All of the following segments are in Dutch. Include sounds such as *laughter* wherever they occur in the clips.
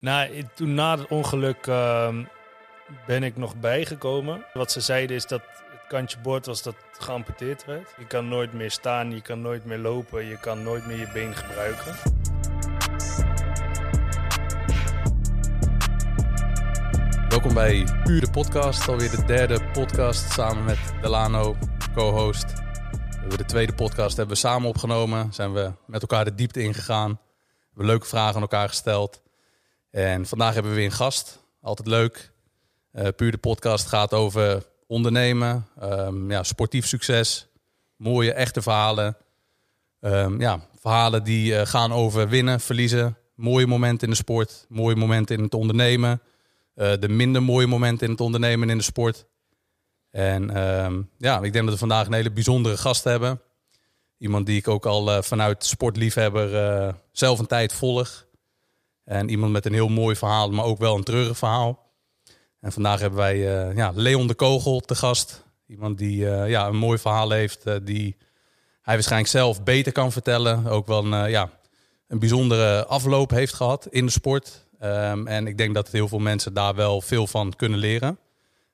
Nou, toen na het ongeluk ehm, ben ik nog bijgekomen. Wat ze zeiden is dat het kantje boord was dat geamputeerd werd. Je kan nooit meer staan, je kan nooit meer lopen, je kan nooit meer je been gebruiken. Welkom bij Puur de Podcast, alweer de derde podcast samen met Delano, co-host. De tweede podcast hebben we samen opgenomen, zijn we met elkaar de diepte ingegaan. We hebben leuke vragen aan elkaar gesteld. En vandaag hebben we weer een gast, altijd leuk. Eh, Puur de Podcast gaat over ondernemen, ehm, ja, sportief succes, mooie echte verhalen. Ehm, ja, verhalen die eh, gaan over winnen, verliezen, mooie momenten in de sport, mooie momenten in het ondernemen. Eh, de minder mooie momenten in het ondernemen en in de sport. En ehm, ja, ik denk dat we vandaag een hele bijzondere gast hebben. Iemand die ik ook al vanuit sportliefhebber zelf een tijd volg. En iemand met een heel mooi verhaal, maar ook wel een treurig verhaal. En vandaag hebben wij eh, ja, Leon de Kogel te gast. Iemand die eh, ja, een mooi verhaal heeft, eh, die hij waarschijnlijk zelf beter kan vertellen. Ook wel een, eh, ja, een bijzondere afloop heeft gehad in de sport. Ehm, en ik denk dat heel veel mensen daar wel veel van kunnen leren.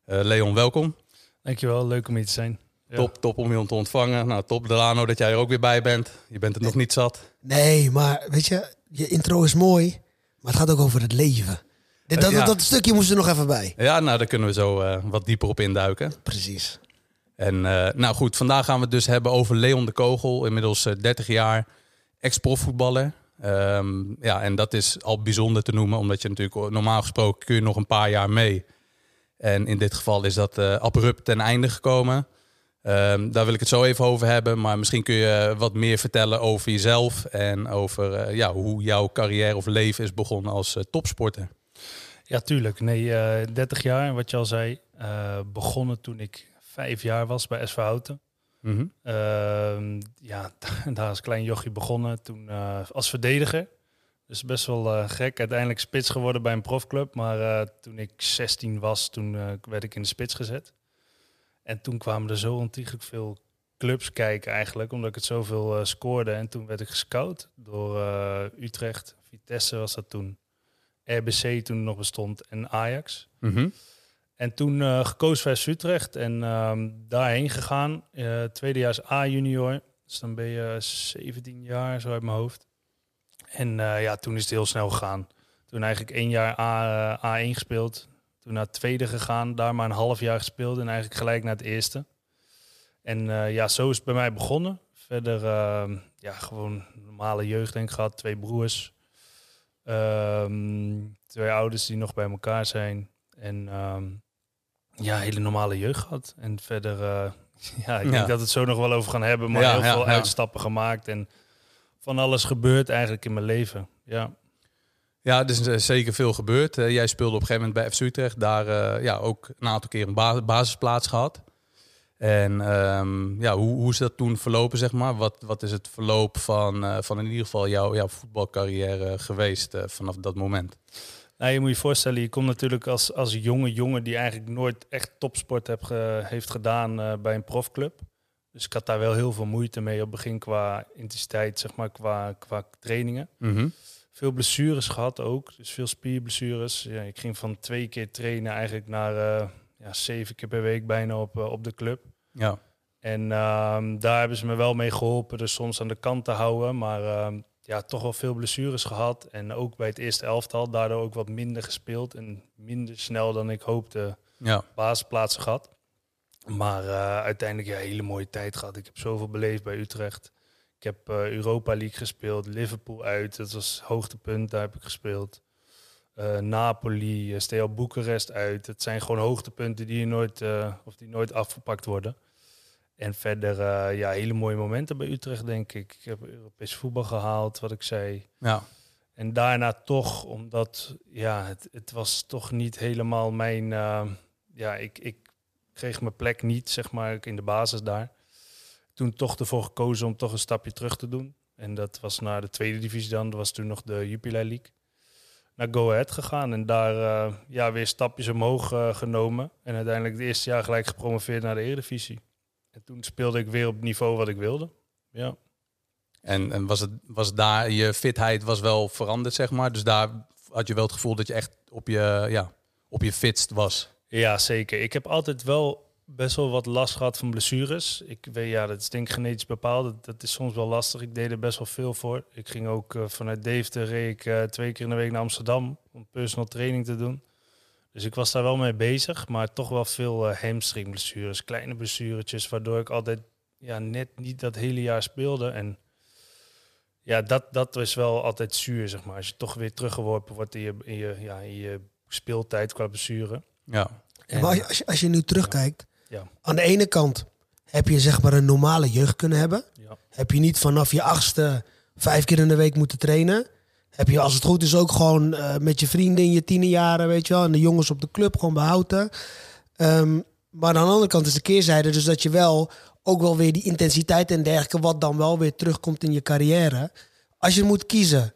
Eh, Leon, welkom. Dankjewel, leuk om hier te zijn. Ja. Top, top om je te ontvangen. Nou, top Delano dat jij er ook weer bij bent. Je bent het nog niet zat. Nee, maar weet je, je intro is mooi, maar het gaat ook over het leven. Dit, dat, Ja. dat, dat stukje moest er nog even bij. Ja, nou, daar kunnen we zo eh, wat dieper op induiken. Precies. En eh, nou goed, vandaag gaan we het dus hebben over Leon de Kogel. Inmiddels eh, 30 jaar, ex-profvoetballer. Ehm, ja, en dat is al bijzonder te noemen, omdat je natuurlijk normaal gesproken kun je nog een paar jaar mee. En in dit geval is dat eh, abrupt ten einde gekomen. Ehm, daar wil ik het zo even over hebben. Maar misschien kun je wat meer vertellen over jezelf en over eh, ja, hoe jouw carrière of leven is begonnen als eh, topsporter. Ja, tuurlijk. Nee, eh 30 jaar, wat je al zei. begonnen toen ik vijf jaar was bij SV Houten. Mhm. Ehm, ja, *laughs* daar als klein jochie begonnen. Toen als verdediger. Dus best wel gek. Uiteindelijk spits geworden bij een profclub. Maar toen ik 16 was, toen werd ik in de spits gezet. En toen kwamen er zo ontiegelijk veel clubs kijken eigenlijk. Omdat ik het zoveel eh, scoorde. En toen werd ik gescout door eh, Utrecht. Vitesse was dat toen. RBC toen nog bestond. En Ajax. Mhm. En toen eh, gekozen voor Utrecht en ehm, daarheen gegaan. Tweedejaars A-junior. Dus dan ben je 17 jaar, zo uit mijn hoofd. En ja, toen is het heel snel gegaan. Toen eigenlijk één jaar A, eh, A1 gespeeld. Toen naar het tweede gegaan. Daar maar een half jaar gespeeld. En eigenlijk gelijk naar het eerste. En eh, ja, zo is het bij mij begonnen. Verder, ehm, ja, gewoon normale jeugd denk ik gehad. Twee broers. Ehm, twee ouders die nog bij elkaar zijn. En ehm, ja, hele normale jeugd gehad. En verder, eh, *laughs* ja, ik denk Ja. dat het zo nog wel over gaan hebben. Maar Ja, heel ja, veel uitstappen gemaakt. En van alles gebeurd eigenlijk in mijn leven. Ja, Ja, er is eh, zeker veel gebeurd. Jij speelde op een gegeven moment bij FC Utrecht. Daar eh, ja, ook een aantal keer een ba- basisplaats gehad. En ehm, ja, hoe, hoe is dat toen verlopen, zeg maar? Wat, wat is het verloop van, eh, van in ieder geval jouw, jouw voetbalcarrière geweest vanaf dat moment? Nou, je moet je voorstellen, je komt natuurlijk als, als jonge jongen die eigenlijk nooit echt topsport heb ge- heeft gedaan bij een profclub. Dus ik had daar wel heel veel moeite mee op het begin qua intensiteit, zeg maar, qua, qua trainingen. Veel blessures gehad ook, dus veel spierblessures. Ja, ik ging van twee keer trainen eigenlijk naar eh, ja, zeven keer per week bijna op, eh, op de club. Ja. En ehm, daar hebben ze me wel mee geholpen, dus soms aan de kant te houden. Maar ehm, ja, toch wel veel blessures gehad. En ook bij het eerste elftal, daardoor ook wat minder gespeeld. En minder snel dan ik hoopte Ja. basisplaatsen gehad. Maar eh, uiteindelijk ja, een hele mooie tijd gehad. Ik heb zoveel beleefd bij Utrecht. Ik heb eh, Europa League gespeeld, Liverpool uit. Dat was hoogtepunt, daar heb ik gespeeld. Eh, Napoli, uh, Steaua Boekarest uit. Het zijn gewoon hoogtepunten die, je nooit, of die nooit afgepakt worden. En verder, ja, hele mooie momenten bij Utrecht, denk ik. Ik heb Europees voetbal gehaald, wat ik zei. Ja. En daarna toch, omdat ja, het, het was toch niet helemaal mijn. ja, ik, ik kreeg mijn plek niet, zeg maar, in de basis daar. Toen toch ervoor gekozen om toch een stapje terug te doen. En dat was naar de tweede divisie dan. Dat was toen nog de Jupiler League. Naar Go Ahead gegaan en daar eh, ja, weer stapjes omhoog eh, genomen. En uiteindelijk het eerste jaar gelijk gepromoveerd naar de Eredivisie. En toen speelde ik weer op het niveau wat ik wilde. Ja. En, en was, het, was daar, je fitheid was wel veranderd, zeg maar. Dus daar had je wel het gevoel dat je echt op je, ja, op je fitst was? Ja, zeker. Ik heb altijd wel best wel wat last gehad van blessures. Ik weet, ja, dat is denk ik genetisch bepaald. Dat, dat is soms wel lastig. Ik deed er best wel veel voor. Ik ging ook uh, vanuit Deventer reed ik uh, twee keer in de week naar Amsterdam om personal training te doen. Dus ik was daar wel mee bezig, maar toch wel veel uh, hamstring blessures, kleine blessuretjes, waardoor ik altijd ja, net niet dat hele jaar speelde. En ja, dat, dat is wel altijd zuur, zeg maar. Als je toch weer teruggeworpen wordt in je, in je, ja, in je speeltijd qua blessure. Ja. En, maar als je, als je nu terugkijkt, ja. aan de ene kant heb je zeg maar een normale jeugd kunnen hebben. Ja. Heb je niet vanaf je achtste vijf keer in de week moeten trainen. Heb je als het goed is ook gewoon uh, met je vrienden in je tienerjaren, weet je wel. En de jongens op de club gewoon behouden. Um, maar aan de andere kant is de keerzijde dus dat je wel ook wel weer die intensiteit en dergelijke, wat dan wel weer terugkomt in je carrière. Als je moet kiezen,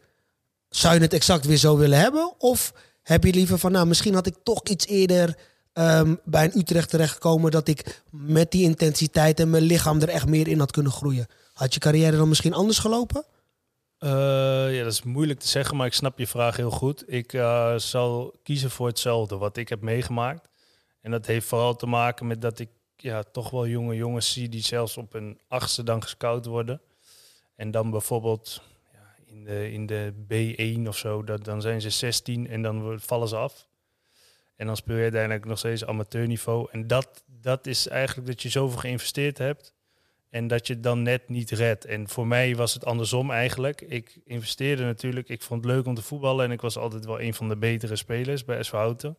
zou je het exact weer zo willen hebben? Of heb je liever van, nou, misschien had ik toch iets eerder um, bij een Utrecht terechtgekomen dat ik met die intensiteit en mijn lichaam er echt meer in had kunnen groeien? Had je carrière dan misschien anders gelopen? Uh, ja, dat is moeilijk te zeggen, maar ik snap je vraag heel goed. Ik uh, zal kiezen voor hetzelfde wat ik heb meegemaakt. En dat heeft vooral te maken met dat ik ja, toch wel jonge jongens zie die zelfs op een achtste dan gescout worden. En dan bijvoorbeeld ja, in, de, in de B1 of zo, dat, dan zijn ze 16 en dan vallen ze af. En dan speel je uiteindelijk nog steeds amateurniveau. En dat, dat is eigenlijk dat je zoveel geïnvesteerd hebt. En dat je het dan net niet redt. En voor mij was het andersom eigenlijk. Ik investeerde natuurlijk. Ik vond het leuk om te voetballen. En ik was altijd wel een van de betere spelers bij SV Houten.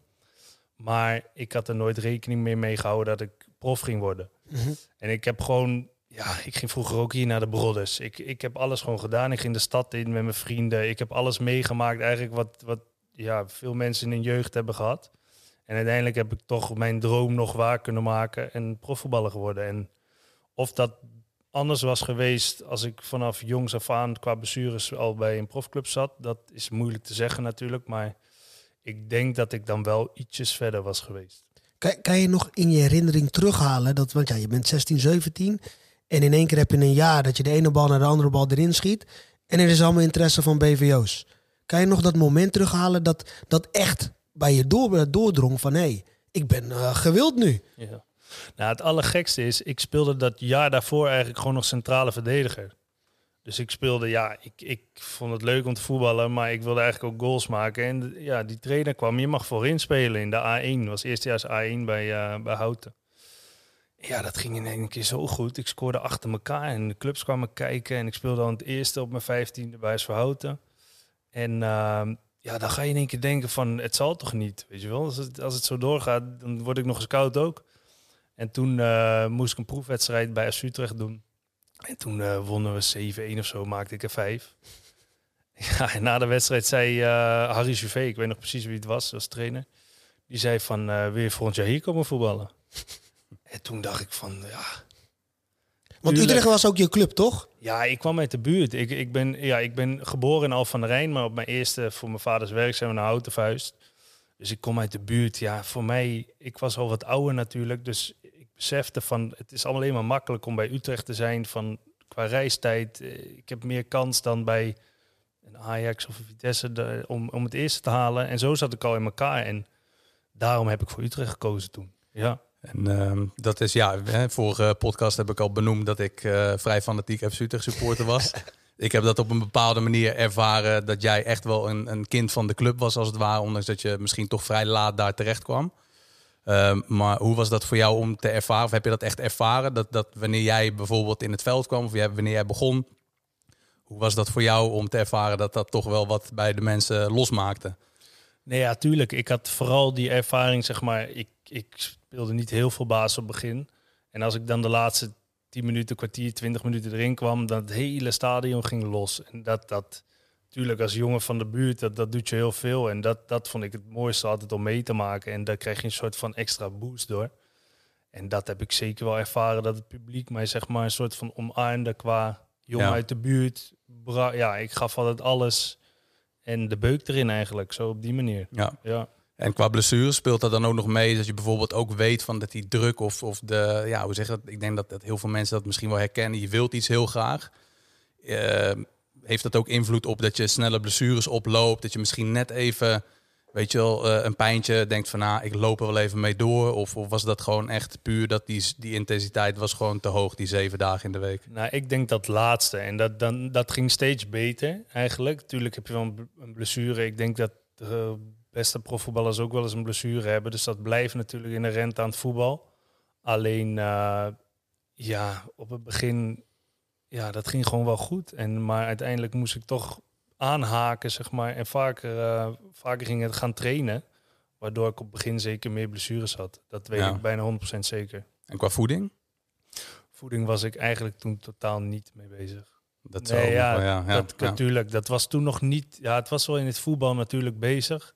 Maar ik had er nooit rekening mee mee gehouden dat ik prof ging worden. Mm -hmm. En ik heb gewoon, ja, ik ging vroeger ook hier naar de Brodders. Ik, ik heb alles gewoon gedaan. Ik ging de stad in met mijn vrienden. Ik heb alles meegemaakt, eigenlijk wat, wat ja, veel mensen in hun jeugd hebben gehad. En uiteindelijk heb ik toch mijn droom nog waar kunnen maken en profvoetballer geworden. En of dat anders was geweest als ik vanaf jongs af aan qua blessures al bij een profclub zat, dat is moeilijk te zeggen natuurlijk. Maar ik denk dat ik dan wel ietsjes verder was geweest. Kan, kan je nog in je herinnering terughalen dat, want ja, je bent 16, 17 en in één keer heb je een jaar dat je de ene bal naar de andere bal erin schiet en er is allemaal interesse van BVO's. Kan je nog dat moment terughalen dat dat echt bij je door, doordrong van hé, hey, ik ben uh, gewild nu. Ja. Nou, het allergekste is, ik speelde dat jaar daarvoor eigenlijk gewoon nog centrale verdediger. Dus ik speelde, ja, ik, ik vond het leuk om te voetballen, maar ik wilde eigenlijk ook goals maken. En ja, die trainer kwam, je mag voorin spelen in de A1. was eerstejaars A1 bij, uh, bij Houten. Ja, dat ging in één keer zo goed. Ik scoorde achter elkaar en de clubs kwamen kijken. En ik speelde dan het eerste op mijn vijftiende bij Houten. En uh, ja, dan ga je in één keer denken van, het zal toch niet, weet je wel. Als het, als het zo doorgaat, dan word ik nog scout ook. En toen uh, moest ik een proefwedstrijd bij SU Utrecht doen. En toen uh, wonnen we 7-1 of zo, maakte ik er 5. *laughs* Ja, en na de wedstrijd zei uh, Harry Juvé, ik weet nog precies wie het was, als trainer. Die zei van, wil je volgend jaar hier komen voetballen? *laughs* en toen dacht ik van, ja... Want. Utrecht was ook je club, toch? Ja, ik kwam uit de buurt. Ik, ik, ben, ja, ik ben geboren in Al van der Rijn, maar op mijn eerste, voor mijn vaders werk, zijn we naar Houten Vuist. Dus ik kom uit de buurt. Ja, voor mij, ik was al wat ouder natuurlijk, dus besefte van het is alleen maar makkelijk om bij Utrecht te zijn van qua reistijd. Ik heb meer kans dan bij een Ajax of een Vitesse om, om het eerste te halen. En zo zat ik al in elkaar. En daarom heb ik voor Utrecht gekozen toen. Ja. En uh, dat is ja, hè, vorige podcast heb ik al benoemd dat ik uh, vrij fanatiek FC Utrecht supporter was. *laughs* ik heb dat op een bepaalde manier ervaren dat jij echt wel een, een kind van de club was als het ware, ondanks dat je misschien toch vrij laat daar terecht kwam. Uh, maar hoe was dat voor jou om te ervaren? Of heb je dat echt ervaren? Dat, dat wanneer jij bijvoorbeeld in het veld kwam, of jij, wanneer jij begon, hoe was dat voor jou om te ervaren dat dat toch wel wat bij de mensen losmaakte? Nee, ja, tuurlijk. Ik had vooral die ervaring, zeg maar. Ik, ik speelde niet heel veel baas op het begin. En als ik dan de laatste 10 minuten, kwartier, 20 minuten erin kwam, dan het hele stadion ging los. En dat, dat, Tuurlijk, als jongen van de buurt, dat, dat doet je heel veel. En dat, dat vond ik het mooiste altijd om mee te maken. En daar krijg je een soort van extra boost door. En dat heb ik zeker wel ervaren, dat het publiek mij zeg maar een soort van omarmde qua jongen ja. uit de buurt. Ja, ik gaf altijd alles en de beuk erin eigenlijk, zo op die manier. Ja. ja. En qua blessure speelt dat dan ook nog mee dat je bijvoorbeeld ook weet van dat die druk of, of de, ja, hoe zeg dat? Ik denk dat, dat heel veel mensen dat misschien wel herkennen. Je wilt iets heel graag. Uh, heeft dat ook invloed op dat je snelle blessures oploopt? Dat je misschien net even, weet je wel, eh, een pijntje denkt van, nou, ik loop er wel even mee door. Of, of was dat gewoon echt puur dat die, die intensiteit was gewoon te hoog, die zeven dagen in de week? Nou, ik denk dat laatste. En dat, dan, dat ging steeds beter eigenlijk. Tuurlijk heb je wel een, blessure. Ik denk dat de beste profvoetballers ook wel eens een blessure hebben. Dus dat blijft natuurlijk inherent aan het voetbal. Alleen, uh, ja, op het begin, ja, dat ging gewoon wel goed. En, maar uiteindelijk moest ik toch aanhaken, zeg maar. En vaker, uh, vaker ging het gaan trainen. Waardoor ik op het begin zeker meer blessures had. Dat weet Ja. ik bijna 100% zeker. En qua voeding? Voeding was ik eigenlijk toen totaal niet mee bezig. Dat Nee, ja, wel, ja, ja, dat, ja. natuurlijk. Dat was toen nog niet. Ja, het was wel in het voetbal natuurlijk bezig.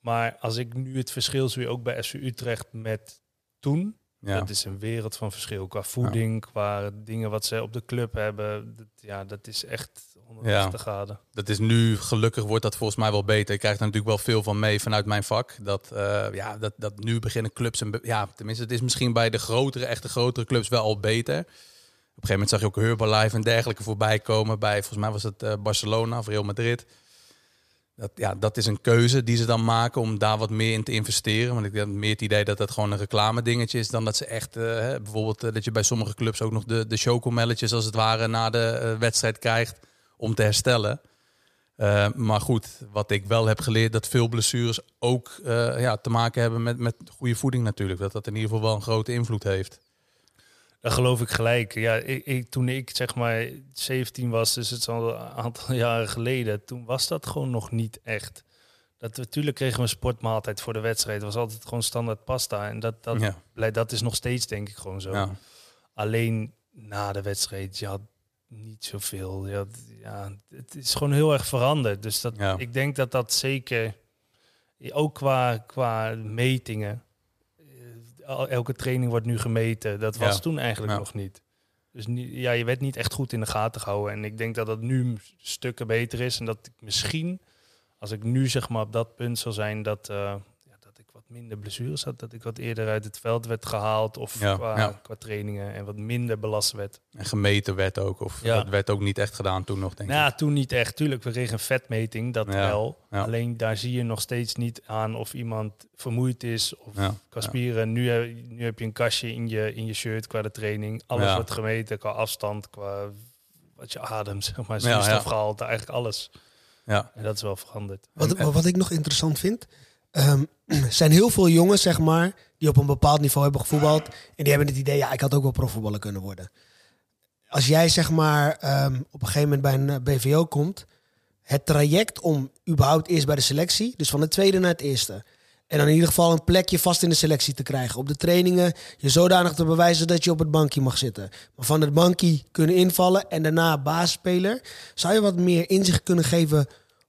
Maar als ik nu het verschil zie, ook bij SU Utrecht met toen, Ja. dat is een wereld van verschil. Qua voeding, qua dingen wat ze op de club hebben. Dat, ja, dat is echt 180 graden. Dat is nu, gelukkig wordt dat volgens mij wel beter. Ik krijg er natuurlijk wel veel van mee vanuit mijn vak. Dat, eh, ja, dat, dat nu beginnen clubs, en ja, tenminste, het is misschien bij de grotere, echte grotere clubs wel al beter. Op een gegeven moment zag je ook Herbalife en dergelijke voorbij komen bij, volgens mij was het eh, Barcelona of Real Madrid. Dat, ja, dat is een keuze die ze dan maken om daar wat meer in te investeren. Want ik heb meer het idee dat dat gewoon een reclame dingetje is dan dat ze echt, eh, bijvoorbeeld eh, dat je bij sommige clubs ook nog de, de chocomelletjes als het ware na de eh, wedstrijd krijgt om te herstellen. Maar goed, wat ik wel heb geleerd, dat veel blessures ook ja, te maken hebben met, met goede voeding natuurlijk. Dat dat in ieder geval wel een grote invloed heeft. Dat geloof ik gelijk. Ja, ik, ik, toen ik zeg maar 17 was, dus het is al een aantal *laughs* jaren geleden, toen was dat gewoon nog niet echt. Dat, natuurlijk kregen we een sportmaaltijd voor de wedstrijd. Het was altijd gewoon standaard pasta. En dat, dat, ja. dat is nog steeds denk ik gewoon zo. Ja. Alleen na de wedstrijd, je had niet zoveel. Je had, ja, het is gewoon heel erg veranderd. Dus dat, Ja. ik denk dat dat zeker, ook qua, qua metingen, elke training wordt nu gemeten. Dat was Ja. toen eigenlijk Ja. nog niet. Dus niet, ja, je werd niet echt goed in de gaten gehouden. En ik denk dat dat nu stukken beter is. En dat ik misschien, als ik nu zeg maar op dat punt zal zijn, dat, uh, ja, dat ik wat minder blessures had. Dat ik wat eerder uit het veld werd gehaald. Of Ja, qua, ja. qua trainingen. En wat minder belast werd. En gemeten werd ook. Of Ja. dat werd ook niet echt gedaan toen nog, denk Nou, ik. ja, toen niet echt. Tuurlijk, we kregen een vetmeting, dat Ja, wel. ja. Alleen daar zie je nog steeds niet aan of iemand vermoeid is of Ja, qua ja. spieren. Nu, heb- nu heb je een kastje in je, in je shirt qua de training. Alles Ja. wordt gemeten qua afstand, qua wat je ademt, *laughs* zeg maar, Ja, ja. zuurstofgehalte, eigenlijk alles. Ja, En dat is wel veranderd. Wat, wat ik nog interessant vind, ehm, er *clears throat* zijn heel veel jongens, zeg maar, die op een bepaald niveau hebben gevoetbald. En die hebben het idee, ja, ik had ook wel profvoetballer kunnen worden. Als jij, zeg maar, ehm, op een gegeven moment bij een eh, BVO komt, het traject om überhaupt eerst bij de selectie, dus van het tweede naar het eerste. En dan in ieder geval een plekje vast in de selectie te krijgen. Op de trainingen je zodanig te bewijzen dat je op het bankje mag zitten. Maar van het bankje kunnen invallen en daarna baasspeler. Zou je wat meer inzicht kunnen geven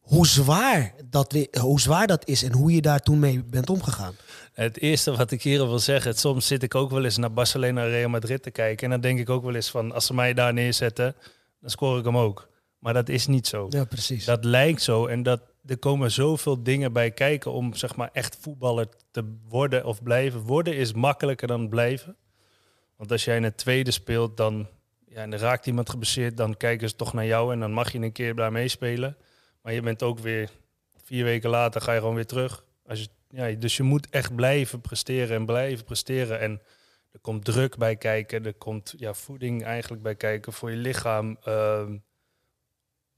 hoe zwaar dat, hoe zwaar dat is en hoe je daar toen mee bent omgegaan? Het eerste wat ik hier wil zeggen, het- soms zit ik ook wel eens naar Barcelona en Real Madrid te kijken. En dan denk ik ook wel eens van, als ze mij daar neerzetten, dan scoor ik hem ook. Maar dat is niet zo. Ja, precies. Dat lijkt zo en dat, er komen zoveel dingen bij kijken om zeg maar echt voetballer te worden of blijven. Worden is makkelijker dan blijven. Want als jij in het tweede speelt, dan ja, en er raakt iemand geblesseerd, dan kijken ze toch naar jou en dan mag je een keer daar meespelen. Maar je bent ook weer vier weken later ga je gewoon weer terug. Als je, ja, dus je moet echt blijven presteren en blijven presteren. En er komt druk bij kijken, er komt ja, voeding eigenlijk bij kijken voor je lichaam. Ehm,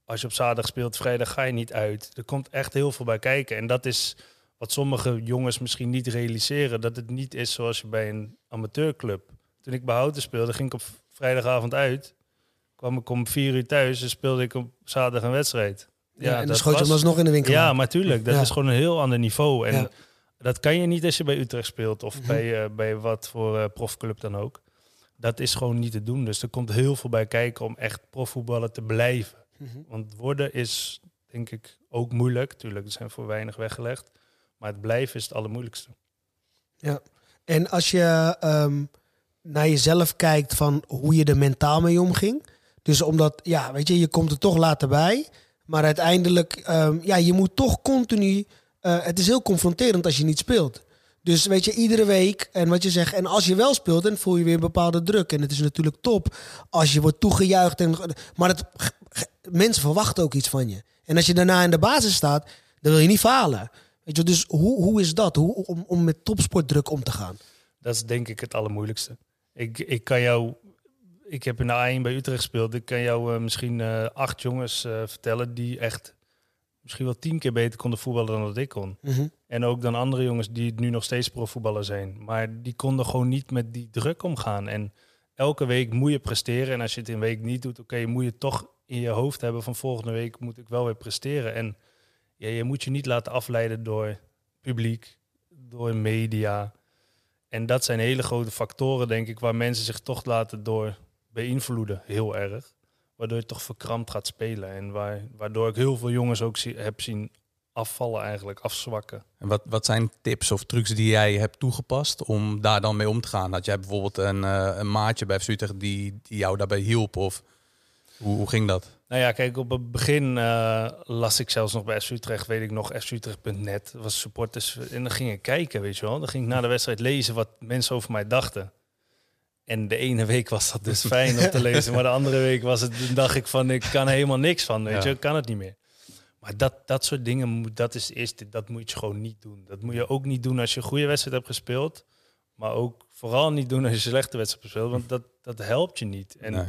als je op zaterdag speelt, vrijdag ga je niet uit. Er komt echt heel veel bij kijken. En dat is wat sommige jongens misschien niet realiseren. Dat het niet is zoals je bij een amateurclub. Toen ik bij speelde, ging ik op vrijdagavond uit. Kwam ik om vier uur thuis en speelde ik op zaterdag een wedstrijd. Ja, en dan dat schoot je hem alsnog in de winkel. Ja, maar tuurlijk, dat Ja. is gewoon een heel ander niveau. En Ja. dat kan je niet als je bij Utrecht speelt of Mhm. bij, eh, bij wat voor eh, profclub dan ook. Dat is gewoon niet te doen. Dus er komt heel veel bij kijken om echt profvoetballer te blijven. Mhm. Want worden is denk ik ook moeilijk. Tuurlijk, er zijn voor weinig weggelegd. Maar het blijven is het allermoeilijkste. En als je ehm, naar jezelf kijkt van hoe je er mentaal mee omging. Dus omdat, ja, weet je, je komt er toch later bij. Maar uiteindelijk, ehm, ja, je moet toch continu... eh, het is heel confronterend als je niet speelt. Dus weet je, iedere week en wat je zegt. En als je wel speelt, dan voel je weer een bepaalde druk. En het is natuurlijk top als je wordt toegejuicht. En, maar mensen verwachten ook iets van je. En als je daarna in de basis staat, dan wil je niet falen. Weet je, dus hoe, hoe is dat? Hoe, om, om met topsportdruk om te gaan? Dat is denk ik het allermoeilijkste. Ik, ik kan jou... Ik heb in de A1 bij Utrecht gespeeld. Ik kan jou eh, misschien eh, acht jongens eh, vertellen die echt misschien wel tien keer beter konden voetballen dan dat ik kon. En ook dan andere jongens die nu nog steeds profvoetballer zijn. Maar die konden gewoon niet met die druk omgaan. En elke week moet je presteren. En als je het een week niet doet, oké, moet je toch in je hoofd hebben van volgende week moet ik wel weer presteren. En ja, je moet je niet laten afleiden door publiek, door media. En dat zijn hele grote factoren, denk ik, waar mensen zich toch laten door beïnvloeden, heel erg. Waardoor je toch verkrampt gaat spelen. En waar, waardoor ik heel veel jongens ook zie, heb zien afvallen eigenlijk, afzwakken. En wat, wat zijn tips of trucs die jij hebt toegepast om daar dan mee om te gaan? Had jij bijvoorbeeld een, eh, een maatje bij FC Utrecht die, die jou daarbij hielp? Of hoe, hoe ging dat? Nou ja, kijk, op het begin eh, las ik zelfs nog bij FC Utrecht, weet ik nog, fcutrecht.net. Was supporters. En dan ging ik kijken, weet je wel. Dan ging ik na de wedstrijd lezen wat mensen over mij dachten. En de ene week was dat dus fijn om te *laughs* lezen. Maar de andere week was het, dacht ik van, ik kan helemaal niks van, weet Ja. je. Ik kan het niet meer. Maar dat, dat soort dingen, moet- dat is eerst, dat moet je gewoon niet doen. Dat moet je ook niet doen als je een goede wedstrijd hebt gespeeld. Maar ook vooral niet doen als je een slechte wedstrijd hebt gespeeld. Want dat, dat helpt je niet. En Nee.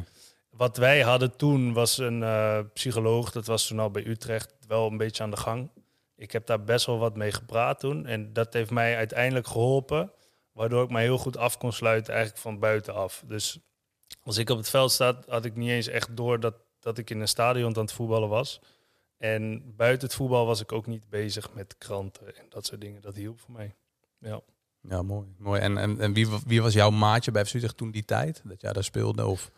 wat wij hadden toen was een eh, psycholoog. Dat was toen al bij Utrecht wel een beetje aan de gang. Ik heb daar best wel wat mee gepraat toen. En dat heeft mij uiteindelijk geholpen. Waardoor ik mij heel goed af kon sluiten eigenlijk van buitenaf. Dus als ik op het veld sta, had ik niet eens echt door dat, dat ik in een stadion aan het voetballen was. En buiten het voetbal was ik ook niet bezig met kranten en dat soort dingen. Dat hielp voor mij. Ja. Ja, mooi. mooi. En, en, en wie, wie was jouw maatje bij FC toen die tijd? Dat jij daar speelde? Of...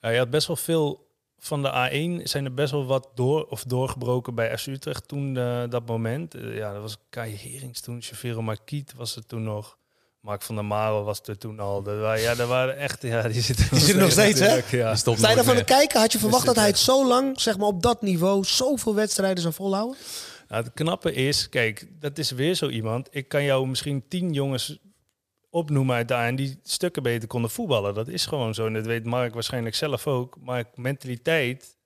Ja, je had best wel veel van de A1 zijn er best wel wat door of doorgebroken bij FC Utrecht toen eh, dat moment. Eh, ja, dat was Kai Herings toen, Chavero Marquiet was er toen nog. Mark van der Marel was er toen al. Dat waren, ja, dat waren echt, ja, die zitten, Die zitten nog steeds, hè? Ja. Sta je nooit daarvan te kijken? Had je verwacht dat hij het zo lang, zeg maar op dat niveau, zoveel wedstrijden zou volhouden? Nou, het knappe is, kijk, dat is weer zo iemand. Ik kan jou misschien tien jongens opnoemen uit daar en die stukken beter konden voetballen. Dat is gewoon zo. En dat weet Mark waarschijnlijk zelf ook. Maar mentaliteit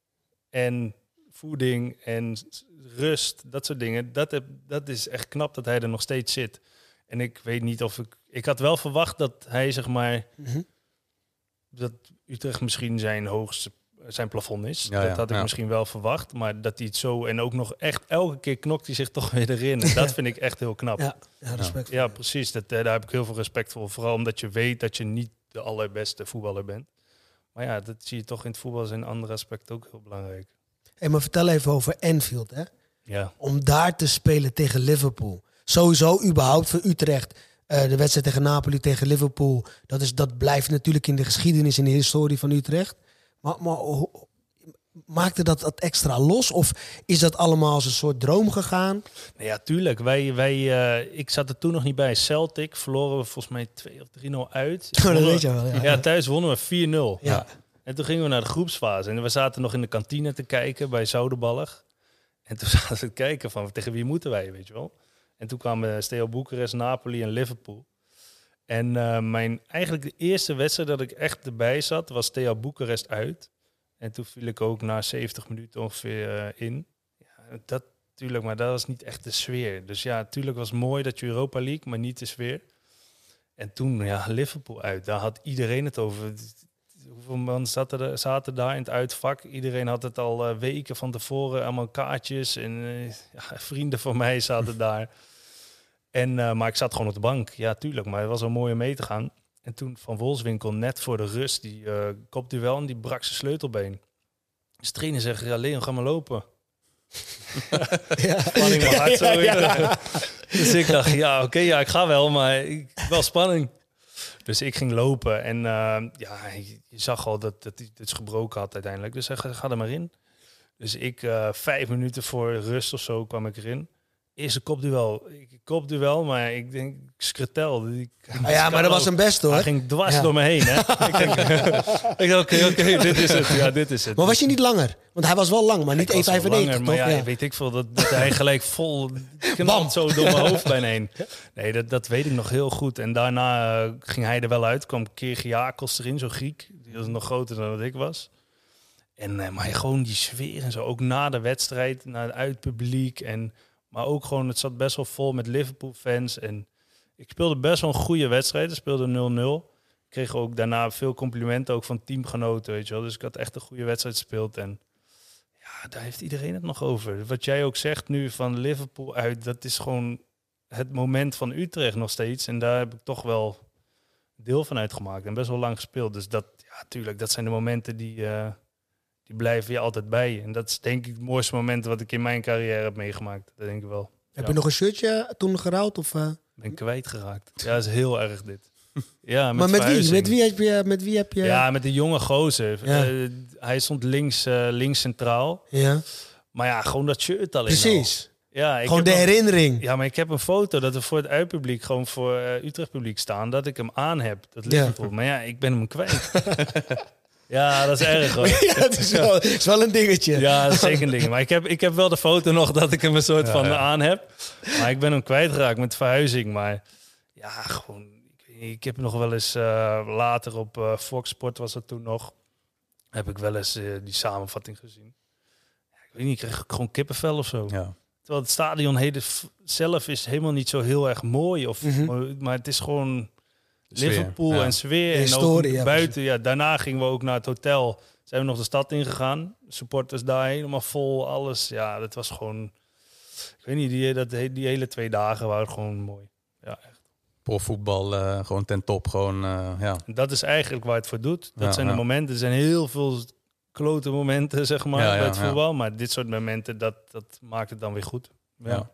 en voeding en rust, dat soort dingen, dat, heb, dat is echt knap dat hij er nog steeds zit. En ik weet niet of ik... Ik had wel verwacht dat hij, zeg maar, Mhm. dat Utrecht misschien zijn hoogste zijn plafond is. Ja, dat ja, had ik ja. misschien wel verwacht, maar dat hij het zo en ook nog echt elke keer knokt hij zich *laughs* toch weer erin. En dat vind ik echt heel knap. Ja, Ja, ja respect. precies. Dat, eh, daar heb ik heel veel respect voor. Vooral omdat je weet dat je niet de allerbeste voetballer bent. Maar ja, dat zie je toch in het voetbal zijn andere aspecten ook heel belangrijk. Hey, maar vertel even over Anfield, hè? Ja, Om daar te spelen tegen Liverpool. Sowieso, überhaupt voor Utrecht. eh, de wedstrijd tegen Napoli, tegen Liverpool. Dat, is, dat blijft natuurlijk in de geschiedenis, in de historie van Utrecht. Maar, maar maakte dat, dat extra los? Of is dat allemaal als een soort droom gegaan? nou ja tuurlijk. Wij, wij, eh, ik zat er toen nog niet bij. Celtic verloren we volgens mij 2 of 3-0 uit. *laughs* Oh, dat weet je wel, ja. Ja, thuis wonnen we 4-0. Ja. En toen gingen we naar de groepsfase. En we zaten nog in de kantine te kijken bij Zoudenballig. En toen *laughs* zaten we te kijken van tegen wie moeten wij, weet je wel. En toen kwamen Steaua Boekarest, Napoli en Liverpool. En eh, mijn, eigenlijk de eerste wedstrijd dat ik echt erbij zat, was Steaua Boekarest uit. En toen viel ik ook na 70 minuten ongeveer eh, in. Ja, dat tuurlijk, maar dat was niet echt de sfeer. Dus ja, tuurlijk was het mooi dat je Europa League, maar niet de sfeer. En toen, ja, Liverpool uit. Daar had iedereen het over. Hoeveel man zaten, er, zaten daar in het uitvak? Iedereen had het al eh, weken van tevoren, allemaal kaartjes. En eh, ja, vrienden van mij zaten daar. En, eh, maar ik zat gewoon op de bank. Ja, tuurlijk, maar het was wel mooi om mee te gaan. En toen Van Wolfswinkel net voor de rust, die eh kopduel en die brak zijn sleutelbeen. Dus de trainer zegt, ja Leon, ga maar lopen. *laughs* Ja. Spanning mijn hart zo. Ja, ja. Dus ik dacht, ja, oké, ja, ik ga wel, maar ik, wel spanning. Dus ik ging lopen en eh, ja, je, zag al dat, dat hij het gebroken had uiteindelijk. Dus hij ga, ga er maar in. Dus ik, eh, vijf minuten voor rust of zo, kwam ik erin. Eerste kopduel. Ik kopduel, maar ik denk, skretel. Die- Ah ja, maar dat was een best Hij hoor. ging dwars Ja. door me heen, hè. *laughs* ik denk, *laughs* ik oké, oké, dit is het. Ja, dit is het. Maar was je niet langer? Want hij was wel lang, maar niet Ik was wel 1,95 langer, toch? Maar ja, Ja. weet ik veel, dat, dat hij gelijk vol *laughs* knalt zo door mijn hoofd bijna heen. Nee, dat, dat weet ik nog heel goed. En daarna eh, ging hij er wel uit. kwam Kirgiakos erin, zo Griek. Die was nog groter dan dat ik was. En eh, maar gewoon die sfeer en zo, ook na de wedstrijd, naar het uitpubliek. En, maar ook gewoon, het zat best wel vol met Liverpool-fans. En ik speelde best wel een goede wedstrijd. Ik speelde 0-0. Ik kreeg ook daarna veel complimenten, ook van teamgenoten, weet je wel. Dus ik had echt een goede wedstrijd gespeeld. En ja, daar heeft iedereen het nog over. Wat jij ook zegt nu van Liverpool uit, dat is gewoon het moment van Utrecht nog steeds. En daar heb ik toch wel deel van uitgemaakt en best wel lang gespeeld. Dus dat, ja, tuurlijk, dat zijn de momenten die, eh, die blijven je altijd bij. En dat is denk ik het mooiste moment wat ik in mijn carrière heb meegemaakt. Dat denk ik wel. Heb Ja. je nog een shirtje toen gerouwd? Of, eh? Ben kwijtgeraakt. Ja, dat is heel erg dit. *laughs* Ja, met maar met wie? met wie heb je... Met wie heb je Ja, met de jonge gozer. Ja. Eh, hij stond links, eh, links centraal. Ja, Maar ja, gewoon dat shirt alleen al. precies. Ja, ik Gewoon de herinnering. Ja, maar ik heb een foto dat we voor het uitpubliek, gewoon voor Utrecht publiek staan, dat ik hem aan heb. Dat Ja. Liverpool. Maar ja, ik ben hem kwijt. *laughs* ja, dat is erg hoor. *laughs* Ja, het is wel, het is wel een dingetje. Ja, dat is zeker een ding. Maar ik heb, ik heb wel de foto nog dat ik hem een soort Ja, van ja. aan heb. Maar ik ben hem kwijtgeraakt met verhuizing. Maar ja, gewoon. Ik, ik heb nog wel eens eh, later op eh, Fox Sport was dat toen nog. Heb ik wel eens eh, die samenvatting gezien. Ja, ik weet niet, ik kreeg gewoon kippenvel of zo. Ja. Terwijl het stadion zelf is helemaal niet zo heel erg mooi. Of, Mhm. Maar het is gewoon Liverpool ja. en sfeer. De en historie, ook ja, buiten. Ja, daarna gingen we ook naar het hotel. Zijn we nog de stad ingegaan. Supporters daar helemaal vol. Alles. Ja, dat was gewoon... Ik weet niet, die, dat, die hele twee dagen waren gewoon mooi. Ja, echt. Profvoetbal eh, gewoon ten top. Gewoon, eh, ja. Dat is eigenlijk waar het voor doet. Dat Ja, zijn ja. de momenten. Er zijn heel veel klote momenten, zeg maar, bij het ja. voetbal. Maar dit soort momenten, dat, dat maakt het dan weer goed. Ja, Ja.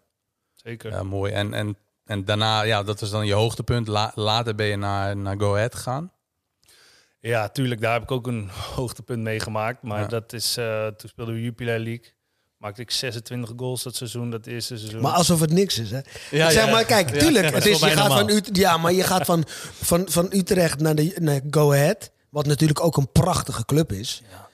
zeker. ja, mooi. En, en, en daarna, ja, dat was dan je hoogtepunt. La- later ben je naar, naar Go Ahead gegaan. Ja, tuurlijk, daar heb ik ook een *laughs* hoogtepunt meegemaakt. Maar Ja. dat is, eh, toen speelden we Jupiler League. Maakte ik 26 goals dat seizoen, dat eerste seizoen. Maar alsof het niks is, hè? Ja, zeg ja. maar, kijk, tuurlijk. het is je gaat van normaal. Ut ja, maar je gaat van, van, van Utrecht naar, de, naar Go Ahead. Wat natuurlijk ook een prachtige club is. Ja.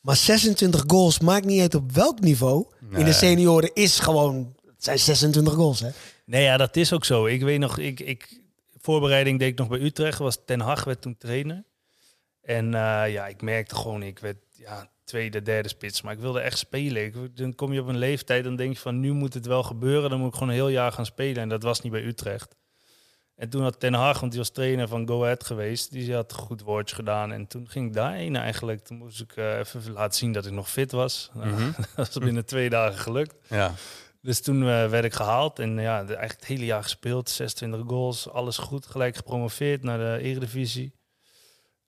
Maar 26 goals maakt niet uit op welk niveau. In de senioren is gewoon... Het zijn 26 goals, hè? Nee, ja, dat is ook zo. Ik weet nog, ik, ik, voorbereiding deed ik nog bij Utrecht. Was Ten Hag werd toen trainer. En eh, ja, ik merkte gewoon, ik werd ja, tweede, derde spits. Maar ik wilde echt spelen. Ik, dan kom je op een leeftijd, dan denk je van nu moet het wel gebeuren. Dan moet ik gewoon een heel jaar gaan spelen. En dat was niet bij Utrecht. En toen had Ten Hag, want die was trainer van Go Ahead geweest, die had een goed woordje gedaan. En toen ging ik daarheen eigenlijk. Toen moest ik eh, even laten zien dat ik nog fit was. Nou, Mhm. *laughs* dat was binnen twee dagen gelukt. Ja. Dus toen eh, werd ik gehaald en ja, eigenlijk het hele jaar gespeeld. 26 goals, alles goed. Gelijk gepromoveerd naar de Eredivisie.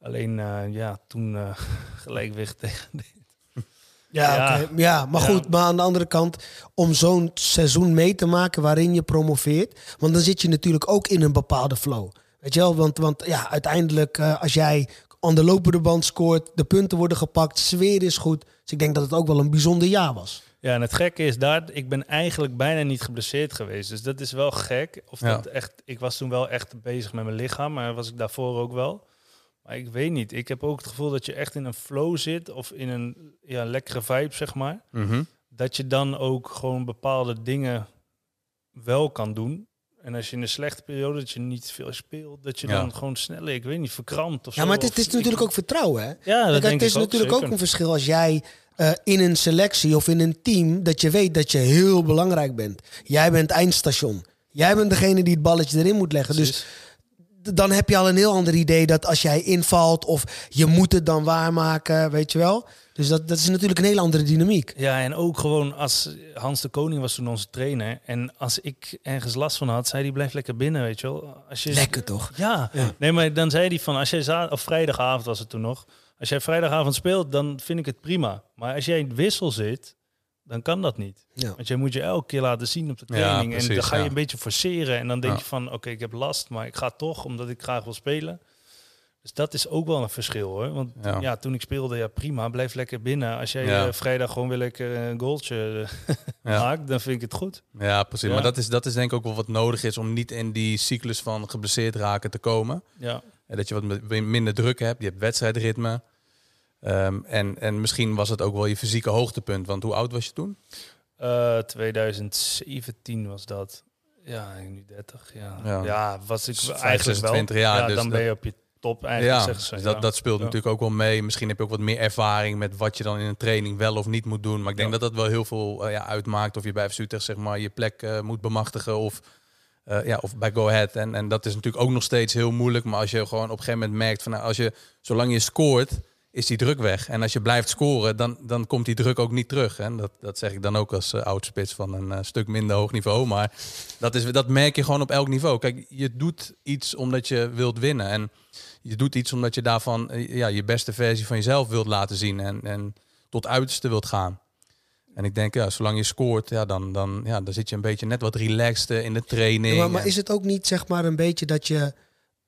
Alleen eh, ja, toen eh, *laughs* gelijk weer tegen. Ja, Ja. ja maar Ja. goed. Maar aan de andere kant, om zo'n seizoen mee te maken waarin je promoveert. Want dan zit je natuurlijk ook in een bepaalde flow. Weet je wel? Want, want ja, uiteindelijk, als jij aan de lopende band scoort, de punten worden gepakt, sfeer is goed. Dus ik denk dat het ook wel een bijzonder jaar was. Ja, en het gekke is daar, ik ben eigenlijk bijna niet geblesseerd geweest. Dus dat is wel gek. Of Ja. dat echt, ik was toen wel echt bezig met mijn lichaam, maar was ik daarvoor ook wel. Maar ik weet niet. Ik heb ook het gevoel dat je echt in een flow zit of in een ja, lekkere vibe, zeg maar. Mhm. dat je dan ook gewoon bepaalde dingen wel kan doen. En als je in een slechte periode, dat je niet veel speelt, dat je Ja. dan gewoon sneller, ik weet niet, verkrampt of Ja, zo. maar het is, Of het is ik- natuurlijk ook vertrouwen, hè? Ja, dat Kijk, denk het is ik natuurlijk ook, een verschil als jij eh, in een selectie of in een team dat je weet dat je heel belangrijk bent. Jij bent eindstation. Jij bent degene die het balletje erin moet leggen. Dus Precies. dan heb je al een heel ander idee dat als jij invalt of je moet het dan waarmaken, weet je wel. Dus dat, dat is natuurlijk een hele andere dynamiek. Ja, en ook gewoon als Hans de Koning was toen onze trainer. En als ik ergens last van had, zei hij blijf lekker binnen, weet je wel. Als je, Lekker toch? Ja. Ja. nee, maar dan zei hij van als jij za- of vrijdagavond was het toen nog. Als jij vrijdagavond speelt, dan vind ik het prima. Maar als jij in het wissel zit, dan kan dat niet. Ja. Want jij moet je elke keer laten zien op de Ja, training. en dan ga je ja. een beetje forceren. En dan denk Ja. je van, oké, ik heb last, maar ik ga toch, omdat ik graag wil spelen. Dus dat is ook wel een verschil hoor. Want Ja. ja, toen ik speelde, ja prima, blijf lekker binnen. Als jij Ja. eh, vrijdag gewoon weer lekker een goaltje eh, *laughs* Ja. maakt, dan vind ik het goed. Ja, precies. Ja. Maar dat is, dat is denk ik ook wel wat nodig is om niet in die cyclus van geblesseerd raken te komen. Ja. En dat je wat minder druk hebt. Je hebt wedstrijdritme. Ehm, en, en misschien was het ook wel je fysieke hoogtepunt. Want hoe oud was je toen? Eh, 2017 was dat. Ja, nu 30. Ja, Ja. ja. was ik eigenlijk wel. 26 jaar, Ja, dus dan ben je op je top eigenlijk, Ja, zeggen ze. dus dat, ja. dat speelt Ja. natuurlijk ook wel mee. Misschien heb je ook wat meer ervaring met wat je dan in een training wel of niet moet doen. Maar ik denk dat dat wel heel veel eh, ja, uitmaakt. Of je bij FC Utrecht zeg maar je plek eh, moet bemachtigen of, eh, ja, of bij Go Ahead. En, en dat is natuurlijk ook nog steeds heel moeilijk. Maar als je gewoon op een gegeven moment merkt van nou, als je, zolang je scoort, is die druk weg. En als je blijft scoren, dan, dan komt die druk ook niet terug. En dat, dat zeg ik dan ook als uh, oudspits van een eh, stuk minder hoog niveau. Maar dat, is, dat merk je gewoon op elk niveau. Kijk, je doet iets omdat je wilt winnen. En je doet iets omdat je daarvan eh, ja, je beste versie van jezelf wilt laten zien. En, en tot uiterste wilt gaan. En ik denk, ja, zolang je scoort, ja, dan, dan, ja, dan zit je een beetje net wat relaxed eh, in de training. Ja, maar, maar En- is het ook niet zeg maar een beetje dat je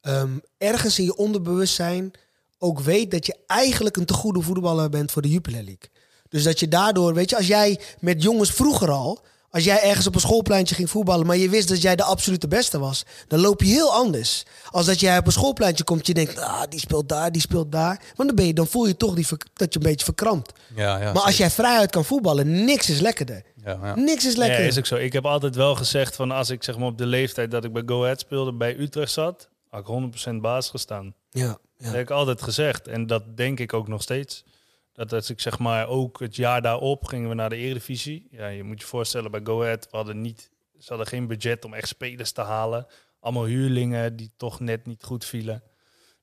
ehm, ergens in je onderbewustzijn ook weet dat je eigenlijk een te goede voetballer bent voor de Jupiler League? Dus dat je daardoor, weet je, als jij met jongens vroeger al, als jij ergens op een schoolpleintje ging voetballen, maar je wist dat jij de absolute beste was, dan loop je heel anders. Als dat jij op een schoolpleintje komt, je denkt, ah, die speelt daar, die speelt daar. Want dan, ben je, dan voel je toch die, dat je een beetje verkrampt. ja, ja, maar als jij vrijuit kan voetballen, niks is lekkerder. ja, ja. Niks is Ja, lekkerder. is ook zo. Ik heb altijd wel gezegd van als ik zeg maar op de leeftijd dat ik bij Go Ahead speelde, bij Utrecht zat, had ik 100% baas gestaan. ja, Dat heb ik altijd gezegd. En dat denk ik ook nog steeds. Dat als ik zeg maar ook het jaar daarop gingen we naar de Eredivisie. Ja, je moet je voorstellen bij Go Ahead, we hadden niet, ze hadden geen budget om echt spelers te halen. Allemaal huurlingen die toch net niet goed vielen.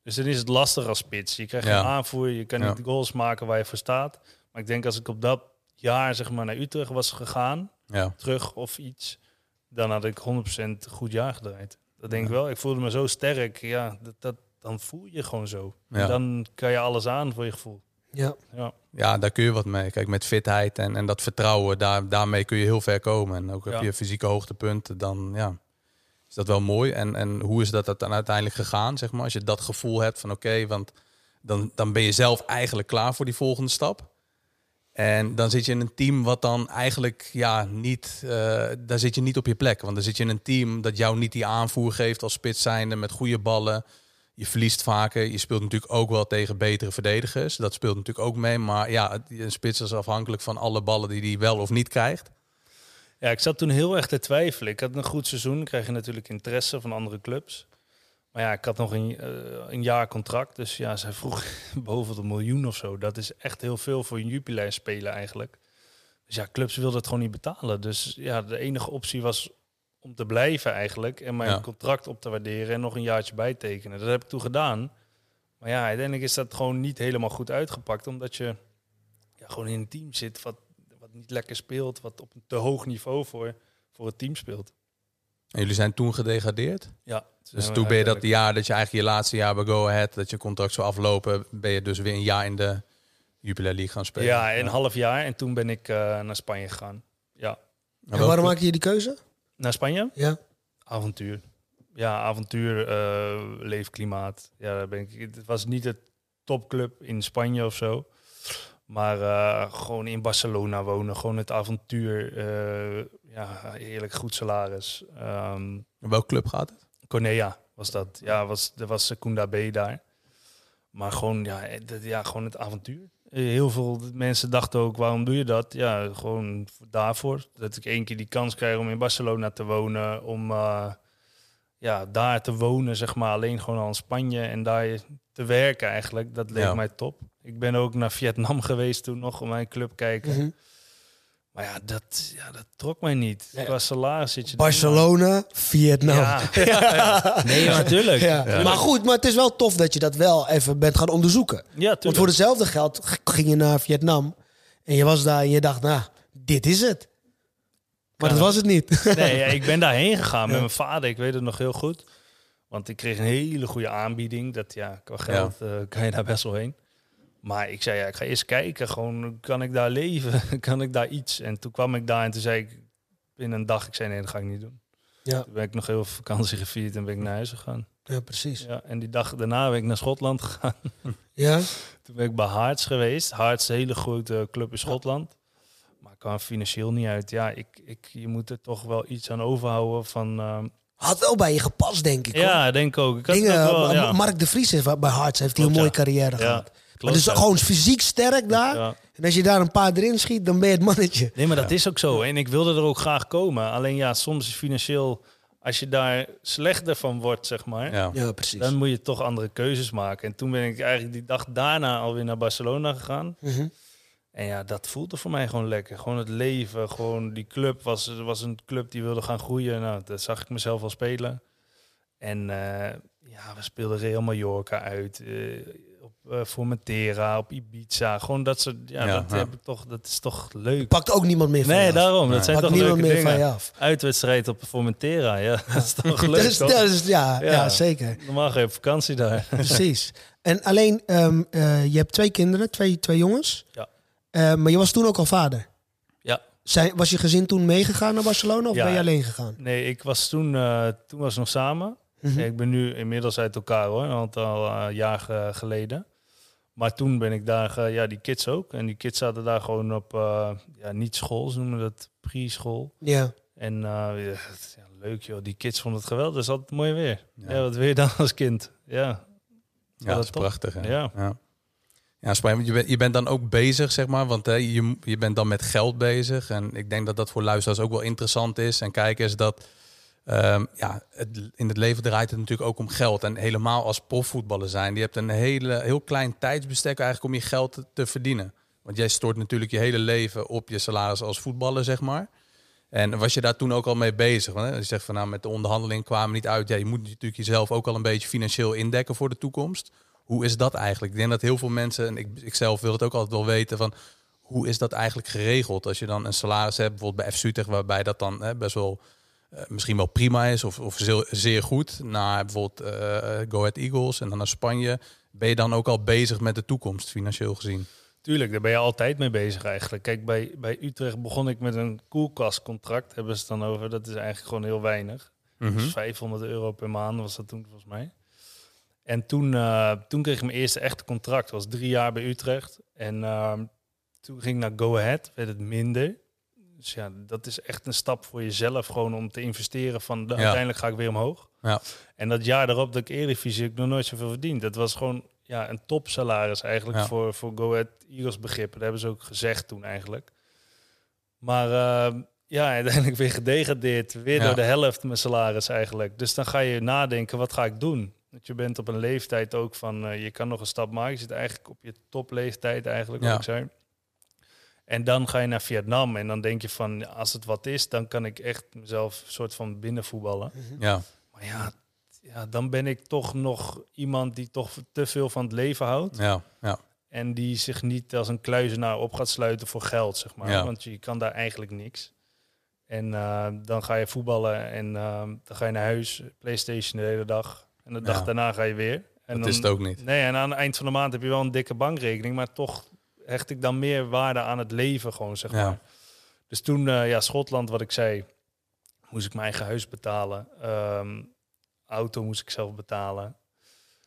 Dus dan is het lastig als spits. Je krijgt Ja. geen aanvoer, je kan Ja. niet goals maken waar je voor staat. Maar ik denk als ik op dat jaar zeg maar naar Utrecht was gegaan, ja. terug of iets, dan had ik 100% goed jaar gedraaid. Dat denk ik wel. Ik voelde me zo sterk. Ja, dat, dat, dan voel je gewoon zo. Ja. Dan kan je alles aan voor je gevoel. ja. Ja, Ja, daar kun je wat mee. Kijk, met fitheid en, en dat vertrouwen, daar, daarmee kun je heel ver komen. En ook heb je fysieke hoogtepunten, dan ja, is dat wel mooi. En, en hoe is dat dan uiteindelijk gegaan, zeg maar? Als je dat gevoel hebt van oké, want dan, dan ben je zelf eigenlijk klaar voor die volgende stap. En dan zit je in een team wat dan eigenlijk ja, niet, eh, daar zit je niet op je plek. Want dan zit je in een team dat jou niet die aanvoer geeft als spits zijnde met goede ballen. Je verliest vaker. Je speelt natuurlijk ook wel tegen betere verdedigers. Dat speelt natuurlijk ook mee. Maar ja, een spits is afhankelijk van alle ballen die hij wel of niet krijgt. ja ik zat toen heel erg te twijfelen. Ik had een goed seizoen. Kreeg je natuurlijk interesse van andere clubs. Maar ja, ik had nog een, eh, een jaar contract. Dus ja, zij vroeg *laughs* boven de miljoen of zo. Dat is echt heel veel voor een Jupiler spelen eigenlijk. Dus ja, clubs wilden het gewoon niet betalen. Dus ja, de enige optie was om te blijven eigenlijk. En mijn Ja. contract op te waarderen en nog een jaartje bijtekenen. Dat heb ik toen gedaan. Maar ja, uiteindelijk is dat gewoon niet helemaal goed uitgepakt. Omdat je ja, gewoon in een team zit wat, wat niet lekker speelt. Wat op een te hoog niveau voor, voor het team speelt. En jullie zijn toen gedegradeerd. Ja, Dus toen ben je dat jaar dat je eigenlijk je laatste jaar bij Go Ahead, dat je contract zou aflopen, ben je dus weer een jaar in de Jupiler League gaan spelen. Ja, een half jaar. En toen ben ik eh, naar Spanje gegaan. Ja, En waarom maak je die keuze? Naar Spanje? Ja. Avontuur. Ja, avontuur, eh, leefklimaat. Ja, daar ben ik. Het was niet het topclub in Spanje of zo. Maar eh, gewoon in Barcelona wonen. Gewoon het avontuur. eh, ja, heerlijk goed salaris. Ehm Welke club gaat het? Cornea was dat. Ja, was, er was Secunda B daar. Maar gewoon, ja, ja, gewoon het avontuur. Heel veel mensen dachten ook, waarom doe je dat? Ja, gewoon daarvoor. Dat ik één keer die kans krijg om in Barcelona te wonen. Om eh, ja, daar te wonen, zeg maar. Alleen gewoon al in Spanje en daar te werken eigenlijk. Dat leek Ja. mij top. Ik ben ook naar Vietnam *laughs* geweest toen nog om mijn club kijken. Mhm. Maar ja, dat, ja, dat trok mij niet. Ja. Qua salaris zit je... Barcelona, Vietnam. Ja. *laughs* Nee, natuurlijk. Ja. Maar goed, maar het is wel tof dat je dat wel even bent gaan onderzoeken. Ja. Want voor hetzelfde geld ging je naar Vietnam en je was daar en je dacht, nou, dit is het. Maar Ja. dat was het niet. Nee, ja, *laughs* ik ben daarheen gegaan met Ja. mijn vader. Ik weet het nog heel goed. Want ik kreeg een hele goede aanbieding. Dat ja, qua geld eh, kan je daar best wel heen. Maar ik zei, ja, ik ga eerst kijken. Gewoon, kan ik daar leven? *laughs* kan ik daar iets? En toen kwam ik daar en toen zei ik binnen een dag, ik zei nee, dat ga ik niet doen. Ja. Toen ben ik nog heel veel vakantie gevierd en ben ik naar huis gegaan. Ja, precies. Ja, en die dag daarna ben ik naar Schotland *laughs* gegaan. Ja, Toen ben ik bij Hearts geweest. Hearts, een hele grote club in Schotland. Maar ik kwam financieel niet uit. Ja, ik, ik, je moet er toch wel iets aan overhouden van... ehm, had wel bij je gepast, denk ik. hoor. ja, denk ook. Ik had het Dingen, ook wel, Ma- ja. Mark de Vries is bij Hearts heeft hij een mooie ja. carrière gehad. Dus ja. gewoon fysiek sterk daar. Ja. En als je daar een paar erin schiet, dan ben je het mannetje. Nee, maar dat is ook zo. En ik wilde er ook graag komen. Alleen ja, soms is financieel als je daar slechter van wordt, zeg maar, Ja. Ja, precies. dan moet je toch andere keuzes maken. En toen ben ik eigenlijk die dag daarna alweer naar Barcelona gegaan. Mhm. En ja, dat voelde voor mij gewoon lekker. Gewoon het leven, gewoon die club was, was een club die wilde gaan groeien. Nou, dat zag ik mezelf al spelen. En eh, ja, we speelden Real Mallorca uit, eh, op eh, Formentera, op Ibiza. Gewoon dat soort, ja, Ja, dat ja. heb ik toch, dat is toch leuk. Pakt ook niemand meer van je Nee, af. daarom. Nee. Dat zijn Pakt toch niemand leuke meer van dingen. je af. Uitwedstrijd op Formentera, ja, *laughs* dat is toch *laughs* leuk. Dus, toch? dus, ja, ja. Ja. zeker. Normaal ga je op vakantie daar. *laughs* Precies. En alleen, ehm, eh, je hebt twee kinderen, twee, twee jongens. Ja. Eh, maar je was toen ook al vader. Ja. Zijn, was je gezin toen meegegaan naar Barcelona of Ja. ben je alleen gegaan? Nee, ik was toen, eh, toen was nog samen. Mhm. Ik ben nu inmiddels uit elkaar hoor, een aantal jaar ge- geleden. Maar toen ben ik daar, ge- ja, die kids ook. En die kids zaten daar gewoon op, eh, ja, niet school, ze noemen dat pre-school. Ja. En eh, ja, leuk joh, die kids vonden het geweldig. Dat is altijd mooi weer. Ja. Ja. wat wil je dan als kind? Ja, Ja, dat is prachtig. Hè? Ja. ja. Ja, want je, bent, je bent dan ook bezig, zeg maar, want hè, je, je bent dan met geld bezig. En ik denk dat dat voor luisteraars ook wel interessant is. En kijkers dat ehm, ja, in het leven draait het natuurlijk ook om geld. En helemaal als profvoetballer zijn, je hebt een hele, heel klein tijdsbestek eigenlijk om je geld te, verdienen. Want jij stort natuurlijk je hele leven op je salaris als voetballer, zeg maar. En was je daar toen ook al mee bezig? Hè, je zegt van nou, met de onderhandeling kwamen niet uit. Ja, je moet natuurlijk jezelf ook al een beetje financieel indekken voor de toekomst. Hoe is dat eigenlijk? Ik denk dat heel veel mensen, en ik, ik zelf wil het ook altijd wel weten, van hoe is dat eigenlijk geregeld? Als je dan een salaris hebt, bijvoorbeeld bij FC Utrecht, waarbij dat dan hè, best wel misschien wel prima is of, of zeer, zeer goed, naar bijvoorbeeld eh Go Ahead Eagles en dan naar Spanje. Ben je dan ook al bezig met de toekomst, financieel gezien? tuurlijk, daar ben je altijd mee bezig eigenlijk. Kijk, bij, bij Utrecht begon ik met een koelkastcontract, hebben ze het dan over. Dat is eigenlijk gewoon heel weinig. Mhm. Dus 500 euro per maand was dat toen volgens mij. En toen, eh, toen kreeg ik mijn eerste echte contract. Dat was drie jaar bij Utrecht. En ehm, toen ging ik naar Go Ahead, werd het minder. Dus ja, dat is echt een stap voor jezelf. Gewoon om te investeren van de, Ja. uiteindelijk ga ik weer omhoog. Ja. En dat jaar daarop dat ik Eredivisie, ik nog nooit zoveel verdiend. Dat was gewoon ja, een topsalaris eigenlijk Ja. voor, voor Go Ahead Eagles begrippen. Dat hebben ze ook gezegd toen eigenlijk. Maar ehm, ja, *laughs* uiteindelijk weer gedegradeerd. Weer door de helft mijn salaris eigenlijk. Dus dan ga je nadenken, wat ga ik doen? Want je bent op een leeftijd ook van, eh, je kan nog een stap maken. Je zit eigenlijk op je topleeftijd eigenlijk, wat Ja. ik zei. En dan ga je naar Vietnam en dan denk je van, als het wat is, dan kan ik echt mezelf soort van binnenvoetballen. Ja, Maar ja, ja, dan ben ik toch nog iemand die toch te veel van het leven houdt. ja, ja. En die zich niet als een kluizenaar op gaat sluiten voor geld, zeg maar. Ja. Want je kan daar eigenlijk niks. En eh, dan ga je voetballen en eh, dan ga je naar huis, Playstation de hele dag. En de dag Ja. daarna ga je weer. En Dat is het ook niet. Nee, en aan het eind van de maand heb je wel een dikke bankrekening, maar toch hecht ik dan meer waarde aan het leven gewoon, zeg Ja. maar. Dus toen, eh, ja, Schotland, wat ik zei, moest ik mijn eigen huis betalen. Ehm, auto moest ik zelf betalen.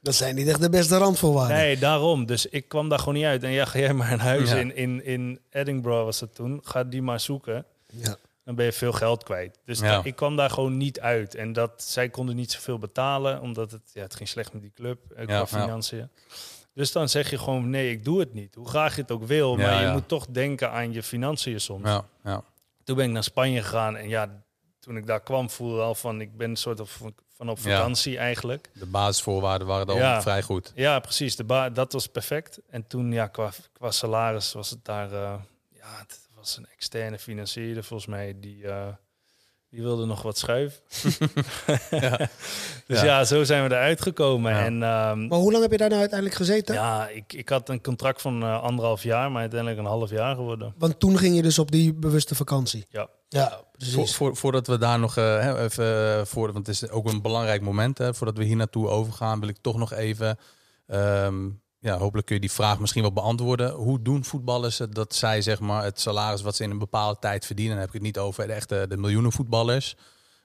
Dat zijn niet echt de beste randvoorwaarden. Nee, daarom. Dus ik kwam daar gewoon niet uit. En ja, ga jij maar een huis Ja. in, in, in Edinburgh was dat toen. Ga die maar zoeken. Ja. Dan ben je veel geld kwijt. Dus Ja. ik kwam daar gewoon niet uit. En dat, zij konden niet zoveel betalen, omdat het, ja, het ging slecht met die club eh, qua Ja, ja. financiën. Dus dan zeg je gewoon, nee, ik doe het niet. Hoe graag je het ook wil, Ja, maar je ja. moet toch denken aan je financiën soms. Ja, ja. Toen ben ik naar Spanje gegaan en ja, toen ik daar kwam voelde al van, ik ben een soort van, van op vakantie eigenlijk. De basisvoorwaarden waren dan vrij goed. Ja, precies. De ba dat was perfect. En toen, ja, qua, qua salaris was het daar... eh, ja, het was een externe financier volgens mij. Die, eh, die wilde nog wat schuiven. *laughs* Dus Ja. ja. zo zijn we eruit gekomen. Ja. En ehm, Maar hoe lang heb je daar nou uiteindelijk gezeten? ja, ik, ik had een contract van eh, anderhalf jaar, maar uiteindelijk een half jaar geworden. Want toen ging je dus op die bewuste vakantie. Ja. Ja, precies. voor, voordat we daar nog eh, hè, even eh, voor, want het is ook een belangrijk moment. Hè, voordat we hier naartoe overgaan, wil ik toch nog even. ehm, ja, hopelijk kun je die vraag misschien wel beantwoorden. Hoe doen voetballers dat zij zeg maar het salaris wat ze in een bepaalde tijd verdienen? Dan heb ik het niet over de echte de miljoenen voetballers,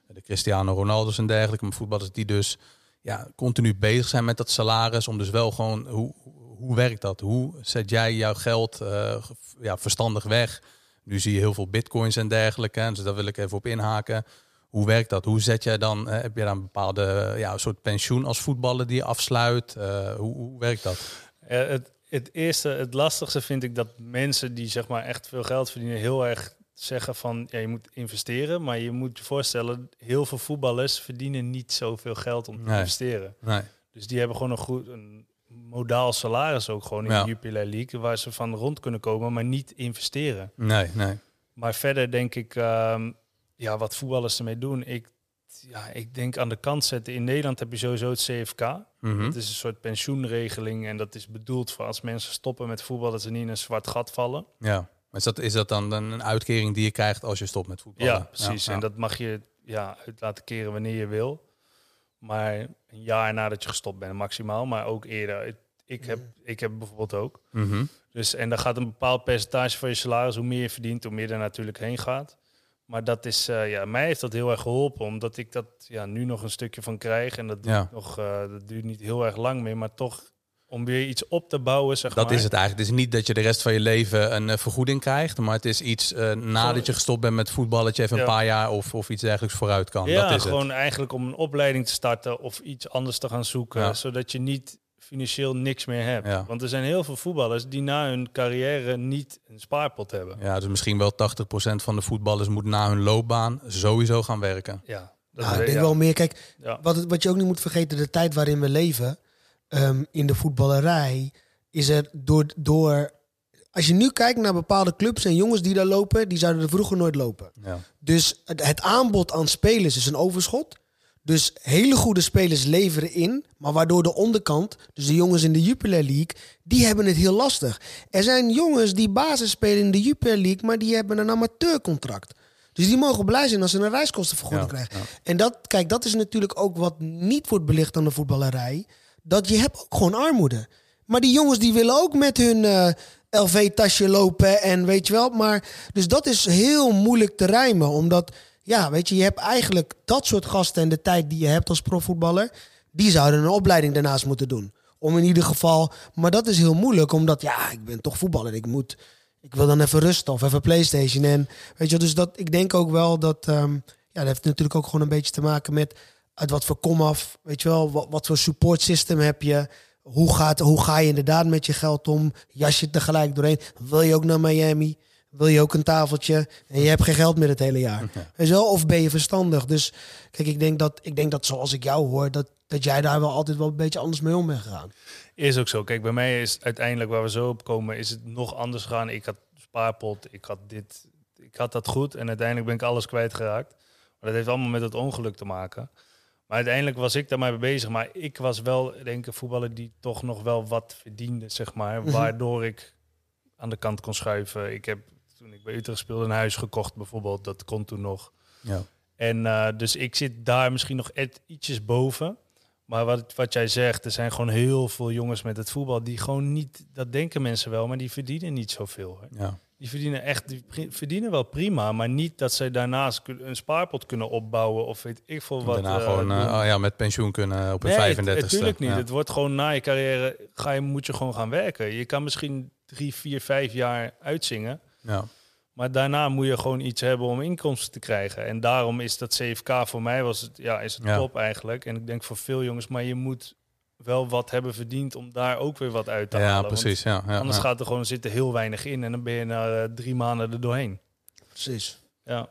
de Cristiano Ronaldo's en dergelijke, maar voetballers die dus ja, continu bezig zijn met dat salaris. Om dus wel gewoon hoe, hoe werkt dat? Hoe zet jij jouw geld eh, ja, verstandig weg? Nu zie je heel veel bitcoins en dergelijke. Dus daar wil ik even op inhaken. Hoe werkt dat? Hoe zet jij dan? eh, heb je dan een bepaalde ja, soort pensioen als voetballer die je afsluit? Eh, hoe, hoe werkt dat? Eh, het, het eerste, het lastigste vind ik dat mensen die zeg maar echt veel geld verdienen heel erg zeggen van ja, je moet investeren, maar je moet je voorstellen, heel veel voetballers verdienen niet zoveel geld om te Nee. investeren. Nee. Dus die hebben gewoon een goed een modaal salaris ook gewoon in Ja. de Jupiler League, waar ze van rond kunnen komen, maar niet investeren. Nee, nee. Maar verder denk ik, ehm, ja, wat voetballers ermee doen. Ik, ja, ik denk aan de kant zetten. In Nederland heb je sowieso het CFK. Mhm. Het is een soort pensioenregeling en dat is bedoeld voor als mensen stoppen met voetbal, dat ze niet in een zwart gat vallen. Ja. Maar is dat, is dat dan een een uitkering die je krijgt als je stopt met voetballen? Ja, precies. Ja, En dat mag je ja, uit laten keren wanneer je wil. Maar een jaar nadat je gestopt bent, maximaal. Maar ook eerder. Ik- Ik heb, ik heb bijvoorbeeld ook. Mhm. Dus, en dan gaat een bepaald percentage van je salaris, hoe meer je verdient, hoe meer er natuurlijk heen gaat. Maar dat is, eh, ja, mij heeft dat heel erg geholpen, omdat ik dat ja, nu nog een stukje van krijg. En dat, duurt Ja. nog, eh, dat duurt niet heel erg lang meer, maar toch om weer iets op te bouwen, zeg Dat maar. is het eigenlijk. Het is niet dat je de rest van je leven een eh, vergoeding krijgt, maar het is iets nadat je gestopt bent met voetballen, dat je even een paar jaar of, of iets dergelijks vooruit kan. Ja, dat is gewoon het. eigenlijk om een opleiding te starten of iets anders te gaan zoeken, Ja. zodat je niet financieel niks meer hebt. Ja. Want er zijn heel veel voetballers die na hun carrière niet een spaarpot hebben. Ja, dus misschien wel 80% van de voetballers moet na hun loopbaan sowieso gaan werken. Ja, dat Nou, ik denk ja. wel meer, kijk, Ja. wat, wat je ook niet moet vergeten, de tijd waarin we leven ehm, in de voetballerij, is er door, door. Als je nu kijkt naar bepaalde clubs en jongens die daar lopen, die zouden er vroeger nooit lopen. Ja. Dus het, het aanbod aan spelers is een overschot. Dus hele goede spelers leveren in, maar waardoor de onderkant, dus de jongens in de Jupiler League, die hebben het heel lastig. Er zijn jongens die basis spelen in de Jupiler League, maar die hebben een amateurcontract. Dus die mogen blij zijn als ze een reiskostenvergoeding Ja, krijgen. ja. En dat, kijk, dat is natuurlijk ook wat niet wordt belicht aan de voetballerij. Dat je hebt ook gewoon armoede. Maar die jongens die willen ook met hun eh, LV-tasje lopen en weet je wel. Maar, dus dat is heel moeilijk te rijmen. Omdat, ja, weet je, je hebt eigenlijk dat soort gasten en de tijd die je hebt als profvoetballer. Die zouden een opleiding daarnaast moeten doen. Om in ieder geval, maar dat is heel moeilijk. Omdat, ja, ik ben toch voetballer. Ik moet, ik wil dan even rusten of even Playstation. En weet je, dus dat, ik denk ook wel dat, ehm, ja, dat heeft natuurlijk ook gewoon een beetje te maken met uit wat voor komaf, weet je wel, wat, wat voor support system heb je. Hoe, gaat, hoe ga je inderdaad met je geld om? Jas je tegelijk doorheen? Wil je ook naar Miami? Wil je ook een tafeltje? En je hebt geen geld meer het hele jaar. Je wel? Of ben je verstandig? Dus kijk, ik denk dat, ik denk dat zoals ik jou hoor, dat, dat jij daar wel altijd wel een beetje anders mee om bent gegaan. Is ook zo. Kijk, bij mij is uiteindelijk waar we zo op komen, is het nog anders gegaan. Ik had spaarpot, ik had dit, ik had dat goed en uiteindelijk ben ik alles kwijtgeraakt. Maar dat heeft allemaal met het ongeluk te maken. Maar uiteindelijk was ik daarmee bezig. Maar ik was wel, denk ik, voetballer die toch nog wel wat verdiende, zeg maar. Mhm. Waardoor ik aan de kant kon schuiven. Ik heb, toen ik bij Utrecht speelde, een huis gekocht bijvoorbeeld. Dat kon toen nog. Ja. En eh, dus ik zit daar misschien nog et- ietsjes boven. Maar wat, wat jij zegt, er zijn gewoon heel veel jongens met het voetbal die gewoon niet, dat denken mensen wel, maar die verdienen niet zoveel. Hè. Ja. Die verdienen echt, die verdienen wel prima, maar niet dat zij daarnaast een spaarpot kunnen opbouwen of weet ik veel wat. Daarna eh, gewoon eh, oh ja, met pensioen kunnen op een Nee, 35 het- Natuurlijk niet. Ja. Het wordt gewoon na je carrière ga je, moet je gewoon gaan werken. Je kan misschien drie, vier, vijf jaar uitzingen. Ja. Maar daarna moet je gewoon iets hebben om inkomsten te krijgen. En daarom is dat CFK voor mij was het, ja, is het Ja. top eigenlijk. En ik denk voor veel jongens, maar je moet wel wat hebben verdiend om daar ook weer wat uit te ja, halen. Want precies. Ja, ja, anders ja. gaat er gewoon zitten heel weinig in en dan ben je na eh, drie maanden er doorheen. Precies. Ja.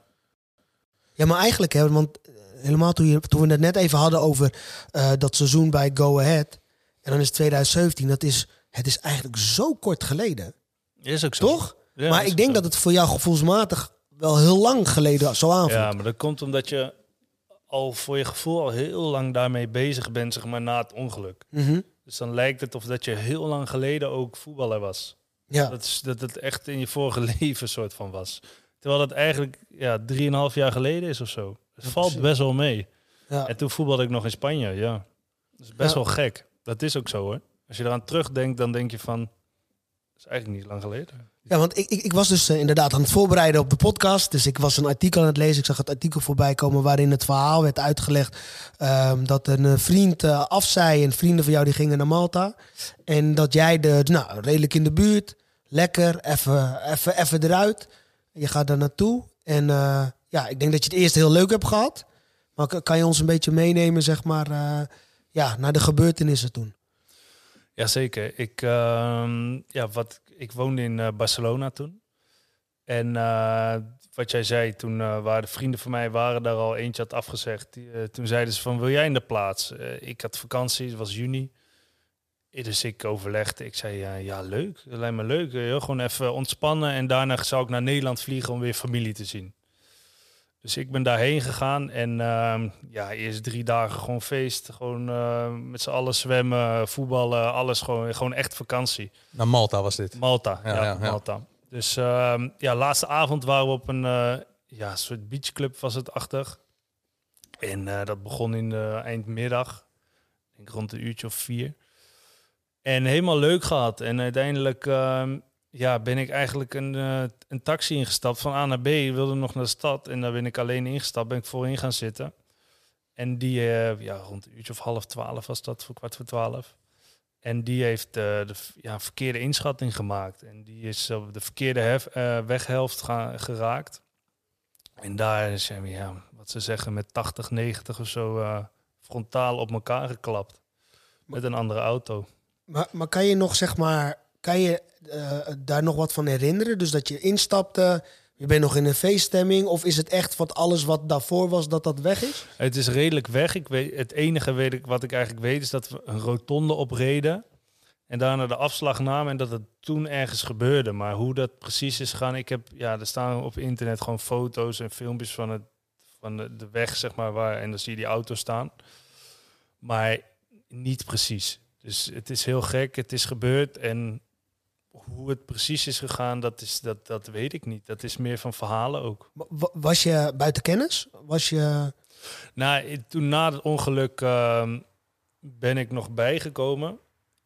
Ja, maar eigenlijk, hè, want eh, helemaal toen, je, toen we het net even hadden over eh, dat seizoen bij Go Ahead. En dan is het 2017, dat is, het is eigenlijk zo kort geleden. Is ook zo. Toch? Ja, maar ik denk zo. dat het voor jou gevoelsmatig wel heel lang geleden zo aanvoelt. Ja, maar dat komt omdat je al voor je gevoel al heel lang daarmee bezig bent, zeg maar, na het ongeluk. Mhm. Dus dan lijkt het of dat je heel lang geleden ook voetballer was. ja. Dat, is, dat het echt in je vorige *laughs* leven soort van was. Terwijl dat eigenlijk ja, drieënhalf jaar geleden is of zo. Het Ja, valt precies. best wel mee. ja. En toen voetbalde ik nog in Spanje, ja. Dat is best Ja. wel gek. Dat is ook zo hoor. Als je eraan terugdenkt, dan denk je van... Dat is eigenlijk niet lang geleden. Ja, want ik, ik, ik was dus eh, inderdaad aan het voorbereiden op de podcast. Dus ik was een artikel aan het lezen. Ik zag het artikel voorbij komen waarin het verhaal werd uitgelegd. ehm, dat een eh, vriend eh, afzei en vrienden van jou die gingen naar Malta. En dat jij de, nou, redelijk in de buurt, lekker, even, even, even eruit. Je gaat daar naartoe. En ja, ik denk dat je het eerst heel leuk hebt gehad. Maar kan je ons een beetje meenemen, zeg maar, ja, naar de gebeurtenissen toen? Jazeker. Ik, ehm, ja, wat, ik woonde in eh, Barcelona toen. En eh, wat jij zei, toen eh, waren de vrienden van mij waren daar al eentje had afgezegd. Die, toen zeiden ze van, wil jij in de plaats? Ik had vakantie, het was juni. Dus ik overlegde. Ik zei, ja, leuk. Dat lijkt me leuk. Gewoon even ontspannen. En daarna zou ik naar Nederland vliegen om weer familie te zien. Dus ik ben daarheen gegaan. En ehm, ja, eerst drie dagen gewoon feest. Gewoon eh, met z'n allen zwemmen, voetballen, alles. Gewoon, gewoon echt vakantie. Naar Malta was dit. Malta, Ja, ja, ja, ja. Malta. Dus ehm, ja, laatste avond waren we op een eh, ja, soort beachclub was het achtig. En eh, dat begon in de eindmiddag. Ik denk rond een uurtje of vier. En helemaal leuk gehad. En uiteindelijk ehm, ja, ben ik eigenlijk een, eh, een taxi ingestapt van A naar B. Wilde nog naar de stad. En daar ben ik alleen ingestapt. Ben ik voorin gaan zitten. En die, eh, ja, rond een uurtje of half twaalf was dat, voor kwart voor twaalf. En die heeft eh, de ja, verkeerde inschatting gemaakt. En die is op de verkeerde hef, weghelft geraakt. En daar zijn we, ja, wat ze zeggen, met 80, 90 of zo frontaal op elkaar geklapt. Met een andere auto. Maar, maar kan je nog, zeg maar, kan je eh, daar nog wat van herinneren? Dus dat je instapte, je bent nog in een feeststemming, of is het echt wat alles wat daarvoor was, dat dat weg is? Het is redelijk weg. Ik weet, het enige weet ik, wat ik eigenlijk weet is dat we een rotonde opreden. En daarna de afslag namen en dat het toen ergens gebeurde. Maar hoe dat precies is gegaan, ik heb, ja, er staan op internet gewoon foto's en filmpjes van, het, van de, de weg, zeg maar, waar, en dan zie je die auto staan. Maar niet precies. Dus het is heel gek, het is gebeurd en hoe het precies is gegaan, dat, is, dat, dat weet ik niet. Dat is meer van verhalen ook. Wa- wa- Was je buiten kennis? Was je... Nou, toen na het ongeluk ehm, ben ik nog bijgekomen.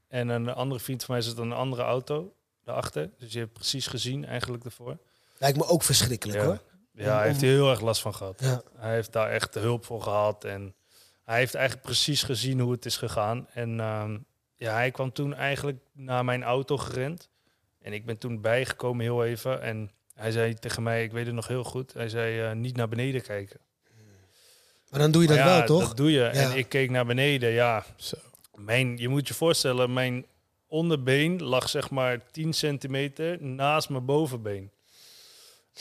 En een andere vriend van mij zat in een andere auto daarachter. Dus je hebt precies gezien eigenlijk ervoor. Lijkt me ook verschrikkelijk Ja. hoor. Ja, hij heeft er heel erg last van gehad. Ja. Hij heeft daar echt de hulp voor gehad. En hij heeft eigenlijk precies gezien hoe het is gegaan. En ehm, ja, hij kwam toen eigenlijk naar mijn auto gerend. En ik ben toen bijgekomen heel even. En hij zei tegen mij, ik weet het nog heel goed. Hij zei, eh, niet naar beneden kijken. Maar dan doe je dat ja, wel, toch? Dat doe je. Ja. En ik keek naar beneden, ja. Zo. Mijn, je moet je voorstellen, mijn onderbeen lag zeg maar 10 centimeter naast mijn bovenbeen.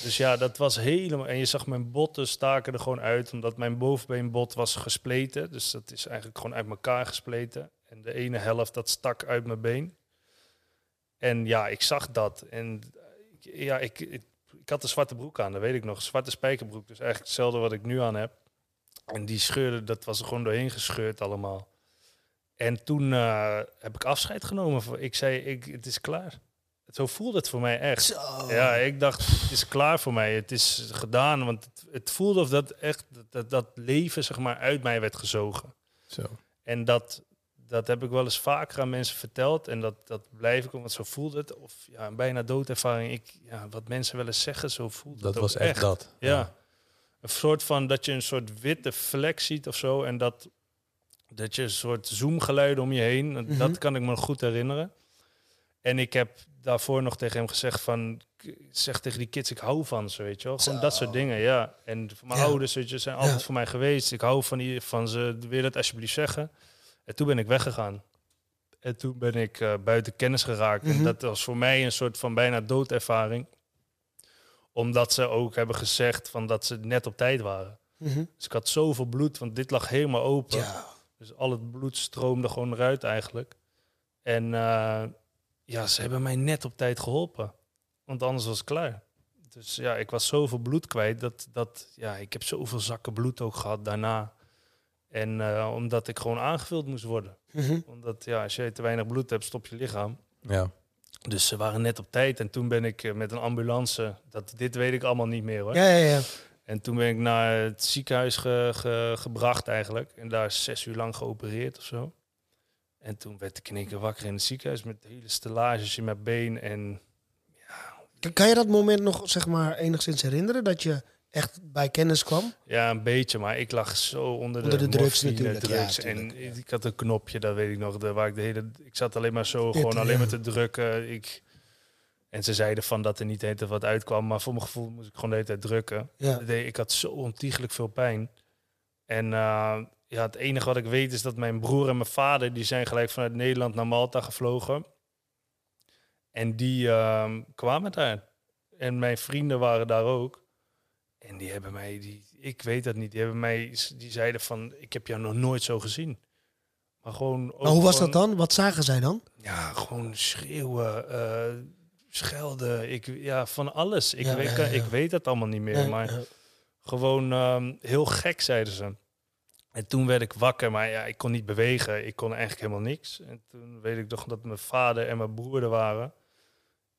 Dus ja, dat was helemaal... En je zag mijn botten staken er gewoon uit, omdat mijn bovenbeenbot was gespleten. Dus dat is eigenlijk gewoon uit elkaar gespleten. En de ene helft, dat stak uit mijn been. En ja, ik zag dat. En ja, ik, ik, ik had een zwarte broek aan, dat weet ik nog. Een zwarte spijkerbroek, dus eigenlijk hetzelfde wat ik nu aan heb. En die scheurde, dat was er gewoon doorheen gescheurd allemaal. En toen eh, heb ik afscheid genomen. Voor, ik zei, ik, het is klaar. Zo voelde het voor mij echt. Zo. Ja, ik dacht, het is klaar voor mij. Het is gedaan. Want het, het voelde of dat echt dat, dat, dat leven zeg maar, uit mij werd gezogen. Zo. En dat, dat heb ik wel eens vaker aan mensen verteld. En dat, dat blijf ik, want zo voelde het. Of ja, een bijna doodervaring. Ik, ja, wat mensen wel eens zeggen, zo voelt Dat het was ook echt dat. ja. Een soort van dat je een soort witte vlek ziet of zo. En dat, dat je een soort zoomgeluiden om je heen. Mhm. Dat kan ik me goed herinneren. En ik heb daarvoor nog tegen hem gezegd van... Zeg tegen die kids, ik hou van ze, weet je wel. Gewoon Zo. dat soort dingen, ja. En voor mijn Ja. ouders, weet je, zijn altijd voor mij geweest. Ik hou van, die, van ze, wil je dat alsjeblieft zeggen? En toen ben ik weggegaan. En toen ben ik eh, buiten kennis geraakt. Mhm. En dat was voor mij een soort van bijna doodervaring omdat ze ook hebben gezegd van dat ze net op tijd waren. Mhm. Dus ik had zoveel bloed, want dit lag helemaal open. Ja. Dus al het bloed stroomde gewoon eruit eigenlijk. En eh, ja, ze hebben mij net op tijd geholpen. Want anders was het klaar. Dus ja, ik was zoveel bloed kwijt. Dat, dat, ja, ik heb zoveel zakken bloed ook gehad daarna. En eh, omdat ik gewoon aangevuld moest worden. Mhm. Omdat ja, als je te weinig bloed hebt, stop je lichaam. Ja. Dus ze waren net op tijd. En toen ben ik eh, met een ambulance... Dat, dit weet ik allemaal niet meer hoor. Ja, ja, ja. En toen ben ik naar het ziekenhuis ge- ge- gebracht eigenlijk. En daar is zes uur lang geopereerd of zo. En toen werd ik in keer wakker in het ziekenhuis met hele stellages in mijn been. En Kan- Kan je dat moment nog, zeg maar, enigszins herinneren? Dat je echt bij kennis kwam? ja, een beetje. Maar ik lag zo onder, Onder de drugs natuurlijk, drugs. en ja. ik had een knopje, dat weet ik nog. de- Waar ik, de hele, ik zat alleen maar zo, Dit, gewoon alleen ja. maar te drukken. Ik, en ze zeiden van dat er niet de tijd wat uitkwam. Maar voor mijn gevoel moest ik gewoon de hele tijd drukken. Ik had zo ontiegelijk veel pijn. En eh, ja, het enige wat ik weet is dat mijn broer en mijn vader... die zijn gelijk vanuit Nederland naar Malta gevlogen. En die ehm, kwamen daar. En mijn vrienden waren daar ook. En die hebben mij, die, ik weet dat niet, die hebben mij, die zeiden van, ik heb jou nog nooit zo gezien. Maar gewoon. Maar hoe was dat dan? Wat zagen zij dan? Ja, gewoon schreeuwen, eh, schelden. Ik, ja, van alles. Ik, Ja, weet, ja, ja. ik weet het allemaal niet meer. Maar gewoon ehm, heel gek, zeiden ze. En toen werd ik wakker, maar ja, ik kon niet bewegen. Ik kon eigenlijk helemaal niks. En toen weet ik nog dat mijn vader en mijn broer er waren.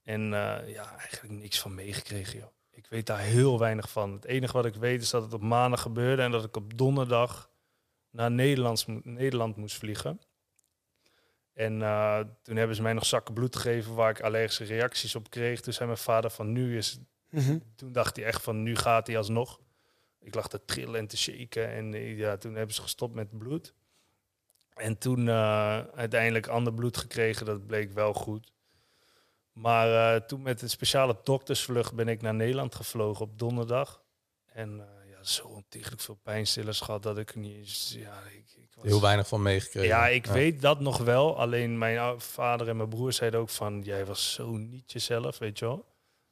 En eh, ja, eigenlijk niks van meegekregen, joh. Weet daar heel weinig van. Het enige wat ik weet is dat het op maandag gebeurde en dat ik op donderdag naar Nederlands, Nederland moest vliegen. En eh, toen hebben ze mij nog zakken bloed gegeven waar ik allergische reacties op kreeg. Toen zei mijn vader van nu is Mhm. toen dacht hij echt van nu gaat hij alsnog. Ik lag te trillen en te shaken. En eh, ja, toen hebben ze gestopt met bloed. En toen eh, uiteindelijk ander bloed gekregen. Dat bleek wel goed. Maar eh, toen met een speciale doktersvlucht ben ik naar Nederland gevlogen op donderdag. En eh, ja, zo ontiegelijk veel pijnstillers gehad dat ik niet eens... Ja, ik, ik was, Heel weinig van meegekregen. ja, ik weet dat nog wel. Alleen mijn vader en mijn broer zeiden ook van... Jij was zo niet jezelf, weet je wel.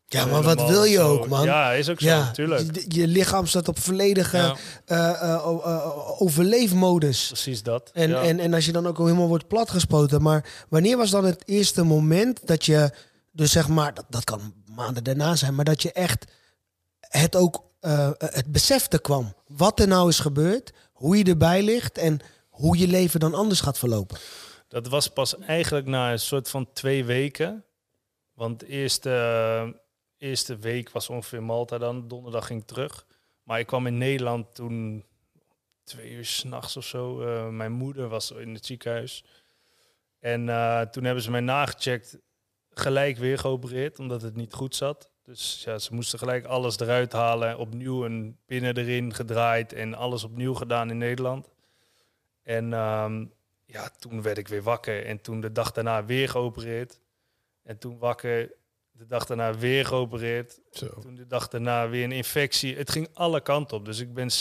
Ja, maar wat wil je zo- ook, man? Ja, is ook zo, Ja, natuurlijk. je, je lichaam staat op volledige Ja. eh, eh, eh, overleefmodus. Precies dat. En, ja. en, en als je dan ook al helemaal wordt platgespoten. Maar wanneer was dan het eerste moment dat je, dus zeg maar, dat, dat kan maanden daarna zijn, maar dat je echt het ook, eh, het besefte kwam. Wat er nou is gebeurd, hoe je erbij ligt en hoe je leven dan anders gaat verlopen. Dat was pas eigenlijk na een soort van twee weken. Want de eerste, eh, eerste week was ongeveer Malta dan. Donderdag ging ik terug. Maar ik kwam in Nederland toen twee uur s'nachts of zo. Eh, mijn moeder was in het ziekenhuis. En toen hebben ze mij nagecheckt. Gelijk weer geopereerd, omdat het niet goed zat. Dus ja, ze moesten gelijk alles eruit halen. Opnieuw een binnen erin gedraaid. En alles opnieuw gedaan in Nederland. En ehm, ja, toen werd ik weer wakker. En toen de dag daarna weer geopereerd. En toen wakker, de dag daarna weer geopereerd. Zo. Toen de dag daarna weer een infectie. Het ging alle kanten op. Dus ik ben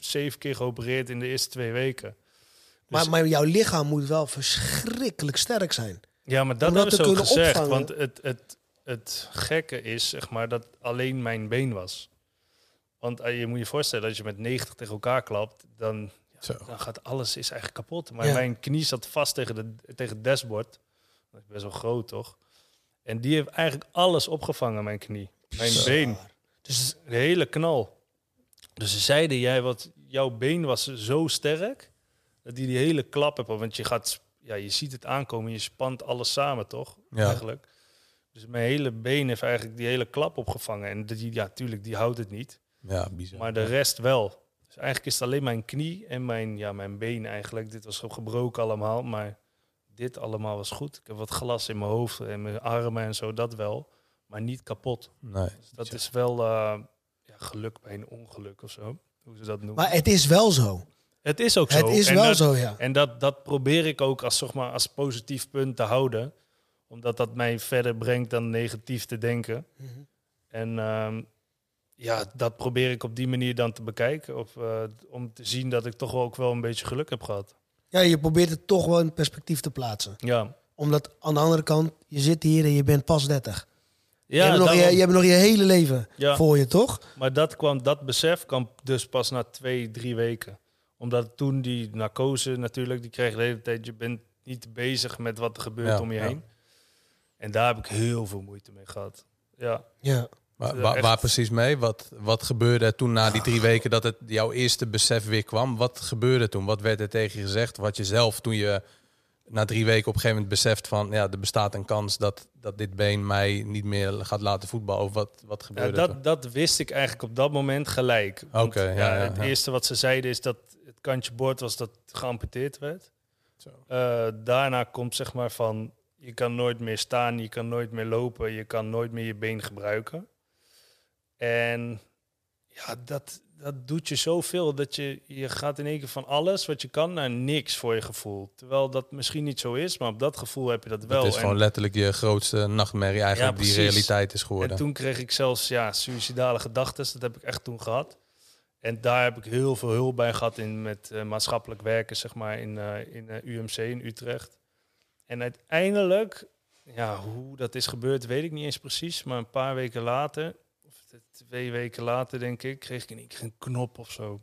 zeven keer geopereerd in de eerste twee weken. Dus- Maar, maar jouw lichaam moet wel verschrikkelijk sterk zijn. Ja, maar dat hebben ze ook gezegd. opvangen. Want het, het, het gekke is, zeg maar, dat alleen mijn been was. Want eh, je moet je voorstellen, als je met 90 tegen elkaar klapt, dan, dan gaat alles is eigenlijk kapot. Maar Ja. mijn knie zat vast tegen, de, tegen het dashboard. Dat is best wel groot, toch? En die heeft eigenlijk alles opgevangen, mijn knie. Mijn been. Dus De hele knal. Dus ze zeiden, jij, wat, jouw been was zo sterk, dat die die hele klap hebt. Want je gaat, ja, je ziet het aankomen, je spant alles samen, toch? Ja. Eigenlijk. Dus mijn hele been heeft eigenlijk die hele klap opgevangen. En die, ja, tuurlijk, die houdt het niet. Ja, bizar. Maar de rest wel. Dus eigenlijk is het alleen mijn knie en mijn, ja, mijn been eigenlijk. Dit was zo gebroken allemaal, maar dit allemaal was goed. Ik heb wat glas in mijn hoofd en mijn armen en zo, dat wel. Maar niet kapot. Nee. Dus dat is wel eh, ja, geluk bij een ongeluk of zo. Hoe ze dat noemen. Maar het is wel zo. Het is ook zo. Het is En wel dat- zo, ja. En dat, dat probeer ik ook als, zeg maar, als positief punt te houden. Omdat dat mij verder brengt dan negatief te denken. Mhm. En ehm, ja, dat probeer ik op die manier dan te bekijken. Of, eh, om te zien dat ik toch ook wel een beetje geluk heb gehad. Ja, je probeert het toch wel in perspectief te plaatsen. Ja, Omdat aan de andere kant, je zit hier en je bent pas 30. je, ja, hebt nog, je, je hebt nog je hele leven Ja. voor je, toch? maar dat, kwam, dat besef kwam dus pas na twee, drie weken. Omdat toen die narcose natuurlijk, die kreeg de hele tijd... je bent niet bezig met wat er gebeurt Ja, om je ja. heen. En daar heb ik heel veel moeite mee gehad. Ja. Ja. Waar, Eh, waar, precies mee? Wat, wat gebeurde er toen na die drie weken dat het jouw eerste besef weer kwam? Wat gebeurde toen? Wat werd er tegen je gezegd? Wat je zelf toen je na drie weken op een gegeven moment beseft van... ja, er bestaat een kans dat, dat dit been mij niet meer gaat laten voetballen. Of wat, wat Ja, gebeurde er? dat, dat wist ik eigenlijk op dat moment gelijk. Oké, ja, ja, Het ja. eerste wat ze zeiden is dat het kantje boord was dat geamputeerd werd. Zo. Eh, daarna komt zeg maar van, je kan nooit meer staan, je kan nooit meer lopen, je kan nooit meer je been gebruiken. En ja, dat, dat doet je zoveel dat je, je gaat in één keer van alles wat je kan naar niks voor je gevoel. Terwijl dat misschien niet zo is, maar op dat gevoel heb je dat wel. Het is En- gewoon letterlijk je grootste nachtmerrie eigenlijk Ja, die realiteit is En geworden. toen kreeg ik zelfs ja, suïcidale gedachten. Dat heb ik echt toen gehad. En daar heb ik heel veel hulp bij gehad in met eh, maatschappelijk werken, zeg maar, in, eh, in eh, UMC in Utrecht. En uiteindelijk ja, hoe dat is gebeurd, weet ik niet eens precies. Maar een paar weken later, of twee weken later denk ik, kreeg ik in één keer een knop of zo.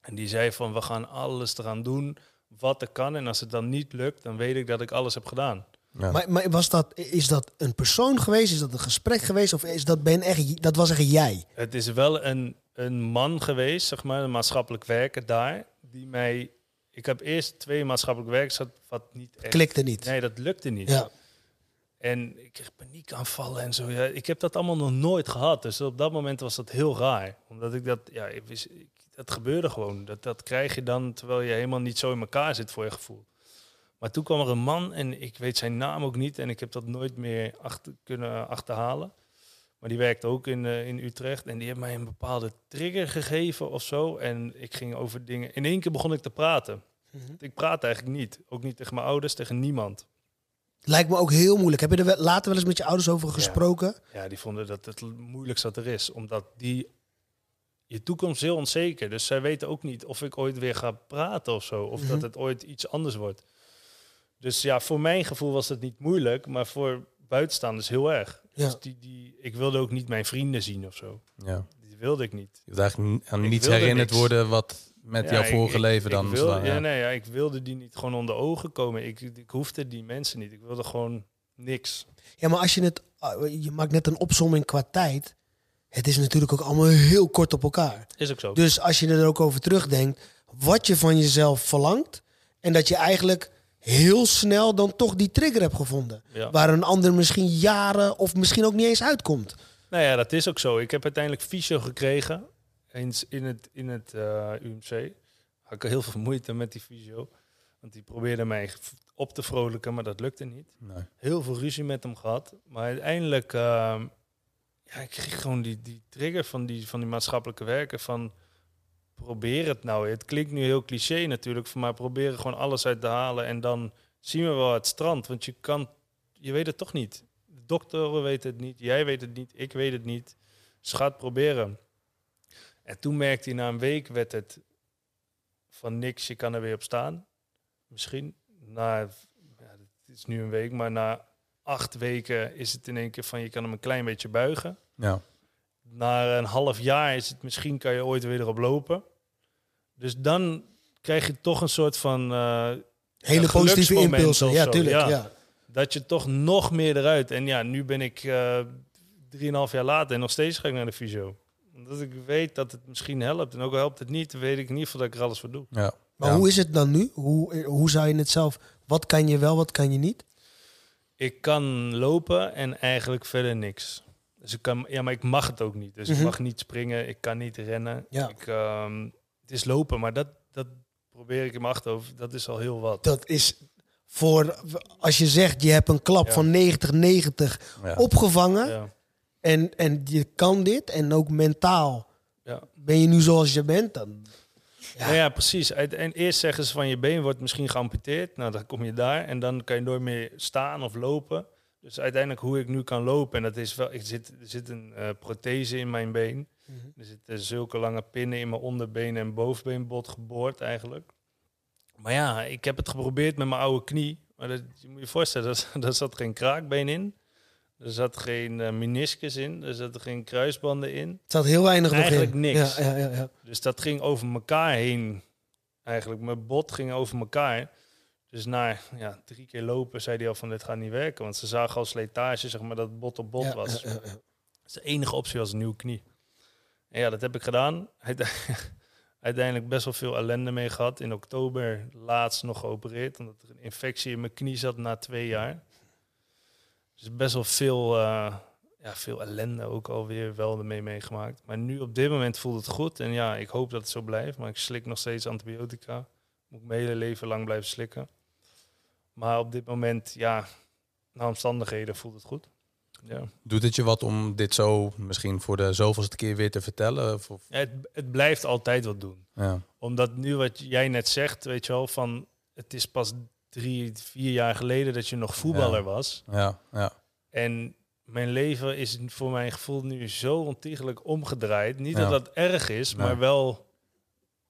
En die zei van, we gaan alles eraan doen wat er kan. En als het dan niet lukt, dan weet ik dat ik alles heb gedaan. Ja. Maar, maar was dat, is dat een persoon geweest? Is dat een gesprek geweest? Of is dat, ben echt, dat was echt jij? Het is wel een, een man geweest, zeg maar, een maatschappelijk werker daar, die mij... Ik heb eerst twee maatschappelijk werkers gehad, wat niet echt... Klikte niet. Nee, dat lukte niet. Ja. En ik kreeg paniekaanvallen en zo. Ja, ik heb dat allemaal nog nooit gehad. Dus op dat moment was dat heel raar. Omdat ik dat, ja, ik wist, ik, dat gebeurde gewoon. Dat, dat krijg je dan terwijl je helemaal niet zo in elkaar zit voor je gevoel. Maar toen kwam er een man en ik weet zijn naam ook niet. En ik heb dat nooit meer achter, kunnen achterhalen. Maar die werkte ook in, eh, in Utrecht. En die heeft mij een bepaalde trigger gegeven of zo. En ik ging over dingen. In één keer begon ik te praten. Mhm. Ik praat eigenlijk niet. Ook niet tegen mijn ouders, tegen niemand. Lijkt me ook heel moeilijk. Heb je er wel- later wel eens met je ouders over gesproken? Ja, die vonden dat het moeilijkste wat er is. Omdat die... Je toekomst heel onzeker. Dus zij weten ook niet of ik ooit weer ga praten of zo. Of Mhm. dat het ooit iets anders wordt. Dus ja, voor mijn gevoel was het niet moeilijk. Maar voor buitenstaanders heel erg. Ja. Dus die, die, ik wilde ook niet mijn vrienden zien of zo. Ja. Die wilde ik niet. Je wilt eigenlijk aan Ik niets wilde herinnerd niks. worden wat met Ja, jouw vorige ik- leven ik dan. wilde, ja, ja. nee, ja, ik wilde die niet gewoon onder ogen komen. Ik, ik hoefde die mensen niet. Ik wilde gewoon niks. Ja, maar als je het... ah, Je maakt net een opsomming qua tijd. Het is natuurlijk ook allemaal heel kort op elkaar. Is ook zo. Dus als je er ook over terugdenkt, wat je van jezelf verlangt. En dat je eigenlijk heel snel dan toch die trigger hebt gevonden. Ja. Waar een ander misschien jaren of misschien ook niet eens uitkomt. Nou ja, dat is ook zo. Ik heb uiteindelijk fysio gekregen. Eens in het, in het eh, UMC. Had ik heel veel moeite met die fysio. Want die probeerde mij op te vrolijken, maar dat lukte niet. Nee. Heel veel ruzie met hem gehad. Maar uiteindelijk... ehm, ja, ik kreeg gewoon die, die trigger van die, van die maatschappelijke werken van... Probeer het nou. Het klinkt nu heel cliché natuurlijk, maar probeer er gewoon alles uit te halen. En dan zien we wel het strand. Want je kan... Je weet het toch niet. De doktoren weten het niet, jij weet het niet, ik weet het niet. Dus ga proberen. En toen merkte hij na een week werd het van niks, je kan er weer op staan. Misschien. Na, ja, het is nu een week, maar na acht weken is het in één keer van je kan hem een klein beetje buigen. Ja. Na een half jaar is het misschien kan je ooit weer erop lopen. Dus dan krijg je toch een soort van eh, Hele positieve impulsen. Ja, zo, tuurlijk. ja. Ja. dat je toch nog meer eruit. En ja, nu ben ik eh drieënhalf jaar later en nog steeds ga ik naar de fysio. Omdat ik weet dat het misschien helpt. En ook al helpt het niet, weet ik in ieder geval dat ik er alles voor doe. Ja. Maar Ja. hoe is het dan nu? Hoe, hoe zou je het zelf... Wat kan je wel, wat kan je niet? Ik kan lopen en eigenlijk verder niks. Dus ik kan, ja, maar ik mag het ook niet. Dus Mhm. ik mag niet springen, ik kan niet rennen. Ja. Ik, ehm, het is lopen, maar dat, dat probeer ik in mijn achterhoofd. Dat is al heel wat. Dat is voor... Als je zegt, je hebt een klap Ja. van 90-90 Ja. opgevangen. Ja. En, en je kan dit. En ook mentaal Ja. ben je nu zoals je bent. Dan, Ja. Ja. ja, precies. En eerst zeggen ze van je been wordt misschien geamputeerd. Nou, dan kom je daar en dan kan je nooit meer staan of lopen. Dus uiteindelijk hoe ik nu kan lopen, en dat is wel, ik zit, er zit een eh, prothese in mijn been. Er zitten zulke lange pinnen in mijn onderbeen en bovenbeenbot geboord eigenlijk. Maar ja, ik heb het geprobeerd met mijn oude knie. Maar dat, je moet je voorstellen, daar, *laughs* daar zat geen kraakbeen in. Er zat geen eh, meniscus in. Er zaten geen kruisbanden in. Het zat heel weinig nog Eigenlijk in. niks. Ja, ja, ja, ja. Dus dat ging over elkaar heen. Eigenlijk, mijn bot ging over elkaar. Dus na ja, drie keer lopen zei hij al van dit gaat niet werken. Want ze zagen al slijtage, zeg maar, dat het bot op bot Ja, was. ja. Dus de enige optie was een nieuwe knie. En ja, dat heb ik gedaan. *laughs* Uite- Uiteindelijk best wel veel ellende mee gehad. In oktober laatst nog geopereerd. Omdat er een infectie in mijn knie zat na twee jaar. Dus best wel veel, eh, ja, veel ellende ook alweer wel ermee meegemaakt. Maar nu op dit moment voelt het goed. En ja, ik hoop dat het zo blijft. Maar ik slik nog steeds antibiotica. Moet ik mijn hele leven lang blijven slikken. Maar op dit moment, ja, na omstandigheden voelt het goed. Ja. Doet het je wat om dit zo misschien voor de zoveelste keer weer te vertellen? Of, Ja, het, het blijft altijd wat doen. ja. Omdat nu wat jij net zegt, weet je wel, van het is pas drie, vier jaar geleden dat je nog voetballer was. Ja, ja, En mijn leven is voor mijn gevoel nu zo ontiegelijk omgedraaid. Niet dat dat erg is, maar wel,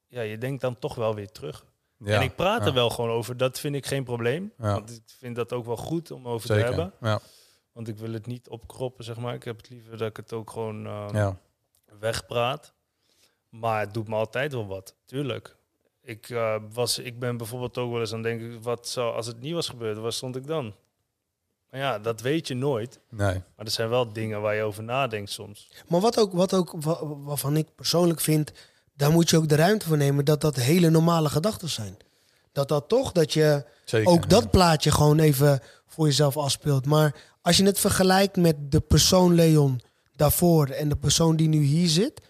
ja, je denkt dan toch wel weer terug. Ja, en ik praat ja, er wel gewoon over. Dat vind ik geen probleem. Ja. Want ik vind dat ook wel goed om over te hebben. Ja, Want ik wil het niet opkroppen, zeg maar. Ik heb het liever dat ik het ook gewoon eh, ja. wegpraat. Maar het doet me altijd wel wat, tuurlijk. Ik, eh, was, ik ben bijvoorbeeld ook wel eens aan het denken... wat zou, als het niet was gebeurd, waar stond ik dan? Maar ja, dat weet je nooit. Nee. Maar er zijn wel dingen waar je over nadenkt soms. Maar wat ook, wat ook wa- waarvan ik persoonlijk vind, daar moet je ook de ruimte voor nemen dat dat hele normale gedachten zijn. Dat dat toch, dat je Zeker. ook dat ja. plaatje gewoon even voor jezelf afspeelt. Maar als je het vergelijkt met de persoon Leon daarvoor en de persoon die nu hier zit,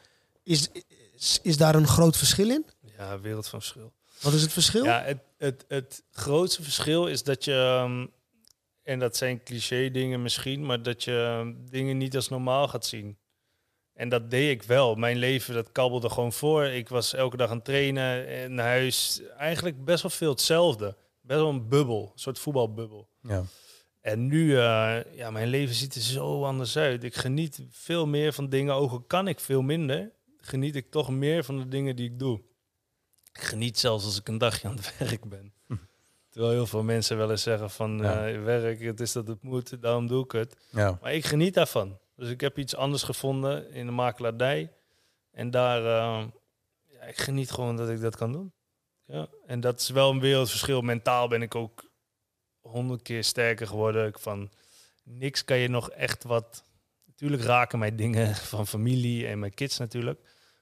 is, is, is daar een groot verschil in? Ja, wereld van verschil. Wat is het verschil? Ja, het, het, het grootste verschil is dat je... ehm, en dat zijn cliché dingen misschien... maar dat je ehm, dingen niet als normaal gaat zien. En dat deed ik wel. Mijn leven, dat kabbelde gewoon voor. Ik was elke dag aan het trainen in huis. Eigenlijk best wel veel hetzelfde. Best wel een bubbel, een soort voetbalbubbel. Ja. En nu, eh, ja, mijn leven ziet er zo anders uit. Ik geniet veel meer van dingen, ook al kan ik veel minder, geniet ik toch meer van de dingen die ik doe. Ik geniet zelfs als ik een dagje aan het *laughs* werk ben. Terwijl heel veel mensen wel eens zeggen van Ja. eh, werk, het is dat het moet, daarom doe ik het. Ja. Maar ik geniet daarvan. Dus ik heb iets anders gevonden in de makelaardij. En daar, eh, ja, ik geniet gewoon dat ik dat kan doen. Ja. En dat is wel een wereldverschil. Mentaal ben ik ook honderd keer sterker geworden. Ik van niks kan je nog echt wat. Natuurlijk raken mij dingen *laughs* van familie en mijn kids natuurlijk.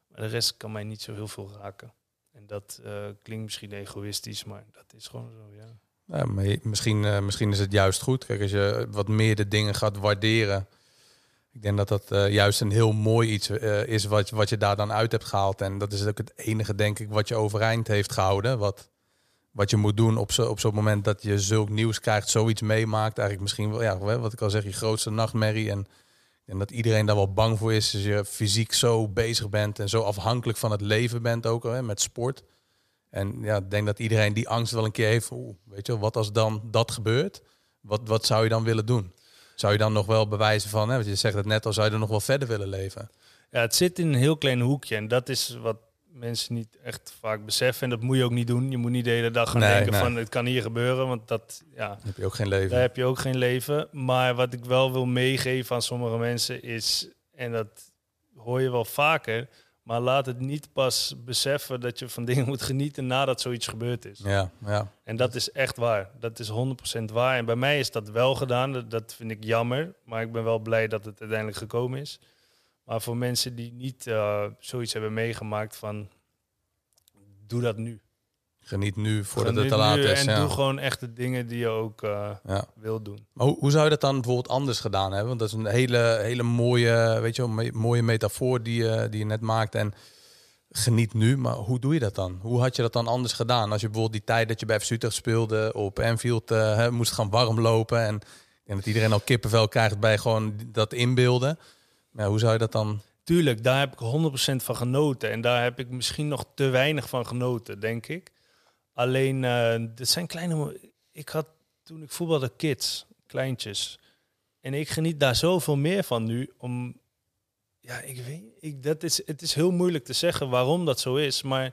Maar de rest kan mij niet zo heel veel raken. En dat eh, klinkt misschien egoïstisch, maar dat is gewoon zo, ja. Maar misschien, eh, misschien is het juist goed. Kijk, als je wat meer de dingen gaat waarderen. Ik denk dat dat eh, juist een heel mooi iets eh, is wat, wat je daar dan uit hebt gehaald. En dat is ook het enige, denk ik, wat je overeind heeft gehouden. Wat, wat je moet doen op zo- op zo'n moment dat je zulk nieuws krijgt, zoiets meemaakt. Eigenlijk misschien wel, ja, wat ik al zeg, je grootste nachtmerrie. En, en dat iedereen daar wel bang voor is. Als je fysiek zo bezig bent en zo afhankelijk van het leven bent ook, hè, met sport. En ja, ik denk dat iedereen die angst wel een keer heeft. Weet je, wat als dan dat gebeurt? Wat, wat zou je dan willen doen? Zou je dan nog wel bewijzen van, hè, want je zegt het net al, zou je er nog wel verder willen leven? Ja, het zit in een heel klein hoekje. En dat is wat mensen niet echt vaak beseffen. En dat moet je ook niet doen. Je moet niet de hele dag gaan Nee, denken nee. van het kan hier gebeuren. Want dat, ja, heb je ook geen leven. daar heb je ook geen leven. Maar wat ik wel wil meegeven aan sommige mensen is, en dat hoor je wel vaker, maar laat het niet pas beseffen dat je van dingen moet genieten nadat zoiets gebeurd is. Ja, ja. En dat is echt waar. Dat is 100% waar. En bij mij is dat wel gedaan. Dat, vind ik jammer. Maar ik ben wel blij dat het uiteindelijk gekomen is. Maar voor mensen die niet eh, zoiets hebben meegemaakt van... Doe dat nu. Geniet nu voordat Geniet het te laat nu is. En ja. doe gewoon echt de dingen die je ook eh Ja. wil doen. Maar hoe, hoe zou je dat dan bijvoorbeeld anders gedaan hebben? Want dat is een hele, hele mooie, weet je wel, me- mooie metafoor die je, die je net maakt. En geniet nu, maar hoe doe je dat dan? Hoe had je dat dan anders gedaan? Als je bijvoorbeeld die tijd dat je bij Utrecht speelde op Anfield eh, hè, moest gaan warm lopen. En, en dat iedereen al kippenvel krijgt bij gewoon dat inbeelden. Maar hoe zou je dat dan... Tuurlijk, daar heb ik 100% van genoten. En daar heb ik misschien nog te weinig van genoten, denk ik. Alleen, eh dit zijn kleine... Ik had toen ik voetbalde kids, kleintjes. En ik geniet daar zoveel meer van nu. Om, ja, ik weet, ik, dat is, het is heel moeilijk te zeggen waarom dat zo is. Maar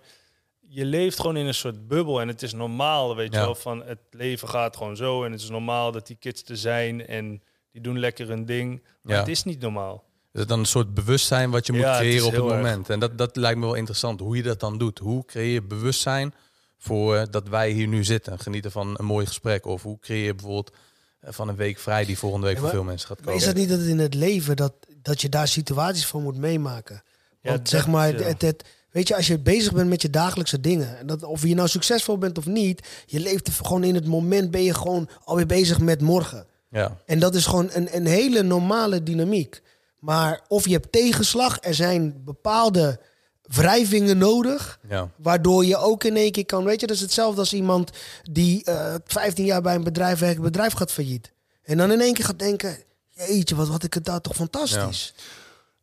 je leeft gewoon in een soort bubbel. En het is normaal, weet je wel. Van het leven gaat gewoon zo. En het is normaal dat die kids er zijn. En die doen lekker hun ding. Maar Ja. het is niet normaal. Is het dan een soort bewustzijn wat je moet Ja, creëren op het erg. moment? En dat, dat lijkt me wel interessant, hoe je dat dan doet. Hoe creëer je bewustzijn voor eh, dat wij hier nu zitten? Genieten van een mooi gesprek. Of hoe creëer je bijvoorbeeld eh, van een week vrij die volgende week Ja, voor veel mensen gaat Maar komen? is dat niet dat het in het leven dat, dat je daar situaties voor moet meemaken? Want zeg maar, ja. het, het, weet je, als je bezig bent met je dagelijkse dingen, en dat, of je nou succesvol bent of niet, je leeft gewoon in het moment, ben je gewoon alweer bezig met morgen. Ja, En dat is gewoon een, een hele normale dynamiek. Maar of je hebt tegenslag, er zijn bepaalde wrijvingen nodig, ja, waardoor je ook in één keer kan, weet je, dat is hetzelfde als iemand die eh 15 jaar bij een bedrijf werkt, het bedrijf gaat failliet. En dan in één keer gaat denken, jeetje, wat had ik het daar toch fantastisch.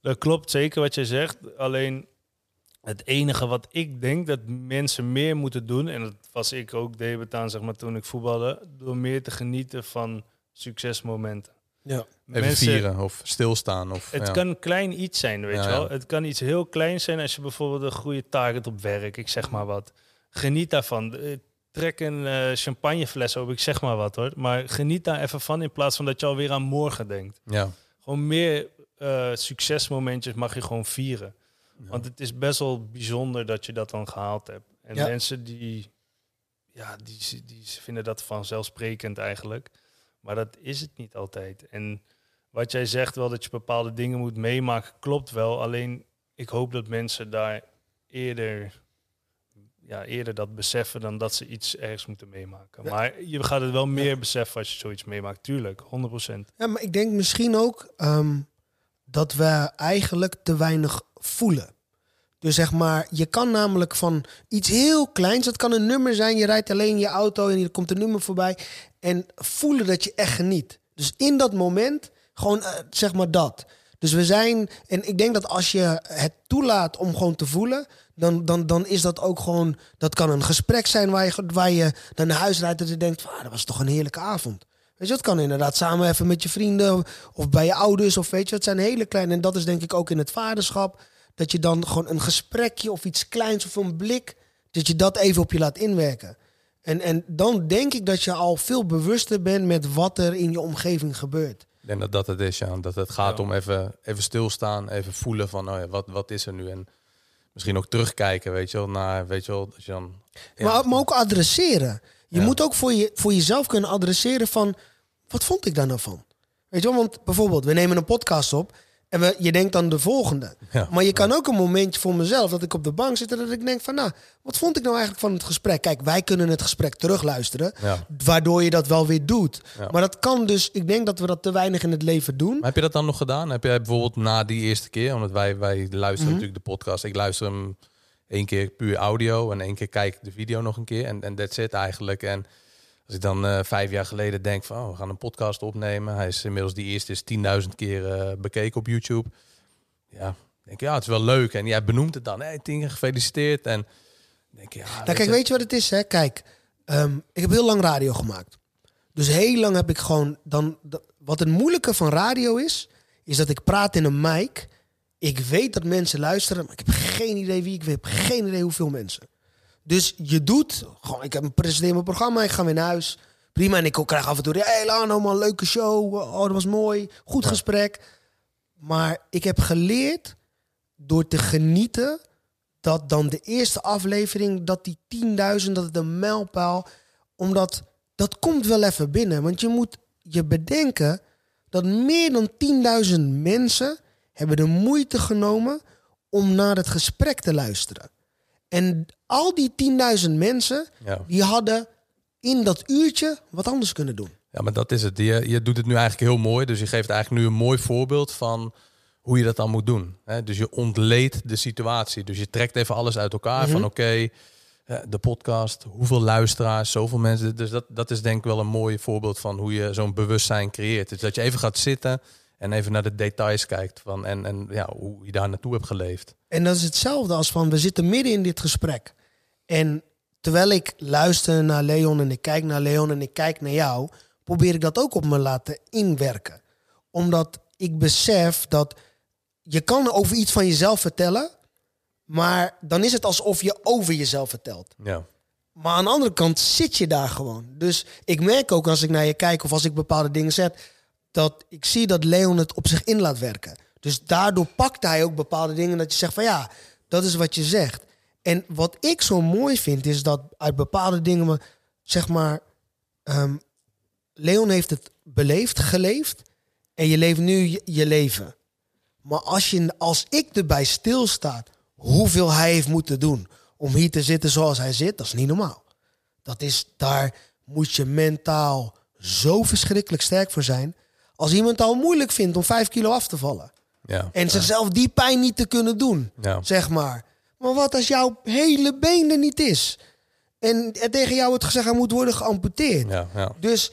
Dat klopt zeker wat je zegt. Alleen het enige wat ik denk dat mensen meer moeten doen, en dat was ik ook deed aan zeg maar toen ik voetbalde, door meer te genieten van succesmomenten. Ja. even vieren of stilstaan. Of, Het ja. kan klein iets zijn, weet Ja, je wel. ja. Het kan iets heel kleins zijn als je bijvoorbeeld een goede target op werk, ik zeg maar wat. geniet daarvan. Eh, Trek een eh, champagnefles op, ik zeg maar wat hoor. Maar geniet daar even van in plaats van dat je alweer aan morgen denkt. Ja. Gewoon meer eh, succesmomentjes mag je gewoon vieren. Want het is best wel bijzonder dat je dat dan gehaald hebt. En Ja. mensen die, ja, die, die vinden dat vanzelfsprekend eigenlijk. Maar dat is het niet altijd. En wat jij zegt wel dat je bepaalde dingen moet meemaken, klopt wel. Alleen ik hoop dat mensen daar eerder, ja, eerder dat beseffen dan dat ze iets ergens moeten meemaken. Ja. Maar je gaat het wel meer beseffen als je zoiets meemaakt. Tuurlijk, 100%. Ja, maar ik denk misschien ook ehm, dat we eigenlijk te weinig voelen. Dus zeg maar, je kan namelijk van iets heel kleins, dat kan een nummer zijn, je rijdt alleen in je auto en er komt een nummer voorbij. En voelen dat je echt geniet. Dus in dat moment, gewoon eh, zeg maar dat. Dus we zijn, en ik denk dat als je het toelaat om gewoon te voelen, dan, dan, dan is dat ook gewoon, dat kan een gesprek zijn waar je, waar je dan naar huis rijdt en je denkt, ah, dat was toch een heerlijke avond. Weet je, dat kan inderdaad samen even met je vrienden of bij je ouders of weet je, het zijn hele kleine. En dat is denk ik ook in het vaderschap, dat je dan gewoon een gesprekje of iets kleins of een blik, dat je dat even op je laat inwerken. En, en dan denk ik dat je al veel bewuster bent met wat er in je omgeving gebeurt. Ik denk dat dat het is, ja. Dat het gaat Ja. om even, even stilstaan, even voelen van, oh ja, wat, wat is er nu? En misschien ook terugkijken, weet je wel, naar, weet je wel, als je dan... ja, Maar, maar ook adresseren. Je Ja. moet ook voor, je, voor jezelf kunnen adresseren van... wat vond ik daar nou van? Weet je wel, want bijvoorbeeld, we nemen een podcast op... en we, je denkt aan de volgende. Ja. Maar je kan ook een momentje voor mezelf... dat ik op de bank zit en dat ik denk van... nou, wat vond ik nou eigenlijk van het gesprek? Kijk, wij kunnen het gesprek terugluisteren... Ja. waardoor je dat wel weer doet. Ja. Maar dat kan dus... ik denk dat we dat te weinig in het leven doen. Maar heb je dat dan nog gedaan? Heb jij bijvoorbeeld na die eerste keer, omdat wij, wij luisteren Mhm. natuurlijk de podcast. Ik luister hem één keer puur audio en één keer kijk de video nog een keer. En en that's it eigenlijk. En als ik dan eh, vijf jaar geleden denk van, oh, we gaan een podcast opnemen. Hij is inmiddels die eerste is 10.000 keer eh, bekeken op YouTube. Ja, denk ik, ja, het is wel leuk. En jij benoemt het dan, hé, keer gefeliciteerd. En denk je, ja, Nou, kijk, weet je wat het is? Hè? Kijk, ehm, ik heb heel lang radio gemaakt. Dus heel lang heb ik gewoon dan. wat het moeilijke van radio is, is dat ik praat in een mic. Ik weet dat mensen luisteren, maar ik heb geen idee wie ik weet. Ik heb geen idee hoeveel mensen. Dus je doet gewoon. Ik heb een presenteer mijn programma, ik ga weer naar huis. Prima, en ik krijg af en toe. Hé, hey, Lano, man, leuke show. Oh, dat was mooi. Goed gesprek. Maar ik heb geleerd door te genieten dat dan de eerste aflevering, dat die 10.000, dat het een mijlpaal, omdat dat komt wel even binnen. Want je moet je bedenken dat meer dan 10.000 mensen hebben de moeite genomen om naar het gesprek te luisteren. En al die 10.000 mensen, Ja. die hadden in dat uurtje wat anders kunnen doen. Ja, maar dat is het. Je, je doet het nu eigenlijk heel mooi. Dus je geeft eigenlijk nu een mooi voorbeeld van hoe je dat dan moet doen. Dus je ontleedt de situatie. Dus je trekt even alles uit elkaar. Van oké, de podcast, hoeveel luisteraars, zoveel mensen. Dus dat, dat is denk ik wel een mooi voorbeeld van hoe je zo'n bewustzijn creëert. Dus dat je even gaat zitten en even naar de details kijkt. Van, en en ja, hoe je daar naartoe hebt geleefd. En dat is hetzelfde als van we zitten midden in dit gesprek. En terwijl ik luister naar Leon en ik kijk naar Leon en ik kijk naar jou, probeer ik dat ook op me laten inwerken. Omdat ik besef dat je kan over iets van jezelf vertellen, maar dan is het alsof je over jezelf vertelt. Ja, Maar aan de andere kant zit je daar gewoon. Dus ik merk ook als ik naar je kijk of als ik bepaalde dingen zet, dat ik zie dat Leon het op zich in laat werken. Dus daardoor pakt hij ook bepaalde dingen dat je zegt van ja, dat is wat je zegt. En wat ik zo mooi vind is dat uit bepaalde dingen, zeg maar, ehm, Leon heeft het beleefd, geleefd en je leeft nu je, je leven. Maar als, je, als ik erbij stilstaat hoeveel hij heeft moeten doen om hier te zitten zoals hij zit, dat is niet normaal. Dat is, daar moet je mentaal zo verschrikkelijk sterk voor zijn. Als iemand het al moeilijk vindt om vijf kilo af te vallen. ja, En zichzelf die pijn niet te kunnen doen, ja. zeg maar. Maar wat als jouw hele been er niet is? En tegen jou wordt gezegd, hij moet worden geamputeerd. ja, ja, Dus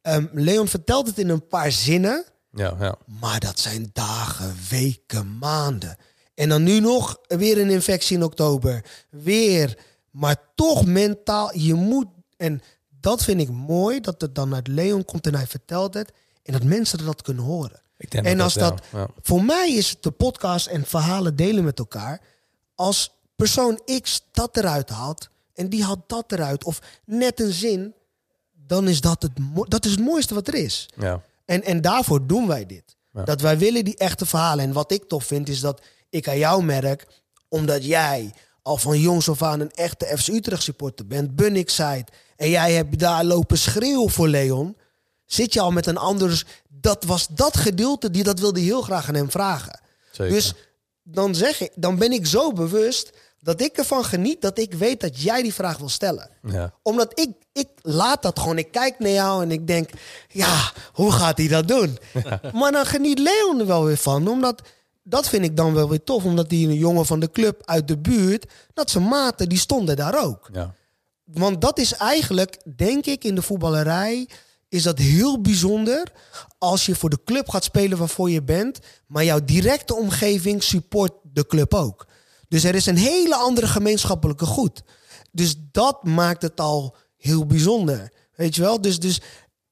ehm, Leon vertelt het in een paar zinnen. ja, ja. Maar dat zijn dagen, weken, maanden. En dan nu nog weer een infectie in oktober. Weer. Maar toch mentaal, je moet. En dat vind ik mooi, dat het dan uit Leon komt en hij vertelt het. En dat mensen dat kunnen horen. Ik denk En als dat, ja. voor mij is het de podcast en verhalen delen met elkaar. Als persoon X dat eruit haalt, en die haalt dat eruit. Of net een zin, dan is dat het, dat is het mooiste wat er is. Ja. En, en daarvoor doen wij dit. Ja. Dat wij willen die echte verhalen. En wat ik tof vind, is dat ik aan jou merk, omdat jij al van jongs af aan een echte FC Utrecht supporter bent, Bunnik en jij hebt daar lopen schreeuwen voor Leon, zit je al met een ander. Dus dat was dat gedeelte, die dat wilde heel graag aan hem vragen. Zeker. Dus dan, zeg ik, dan ben ik zo bewust dat ik ervan geniet dat ik weet dat jij die vraag wil stellen ja. omdat ik, ik laat dat gewoon. Ik kijk naar jou en ik denk, ja, hoe gaat hij dat doen? Maar dan geniet Leon er wel weer van. Omdat, dat vind ik dan wel weer tof. Omdat die een jongen van de club uit de buurt, dat zijn maten, die stonden daar ook. ja. Want dat is eigenlijk, denk ik, in de voetballerij... is dat heel bijzonder als je voor de club gaat spelen waarvoor je bent... maar jouw directe omgeving support de club ook. Dus er is een hele andere gemeenschappelijke goed. Dus dat maakt het al heel bijzonder. Weet je wel? Dus, dus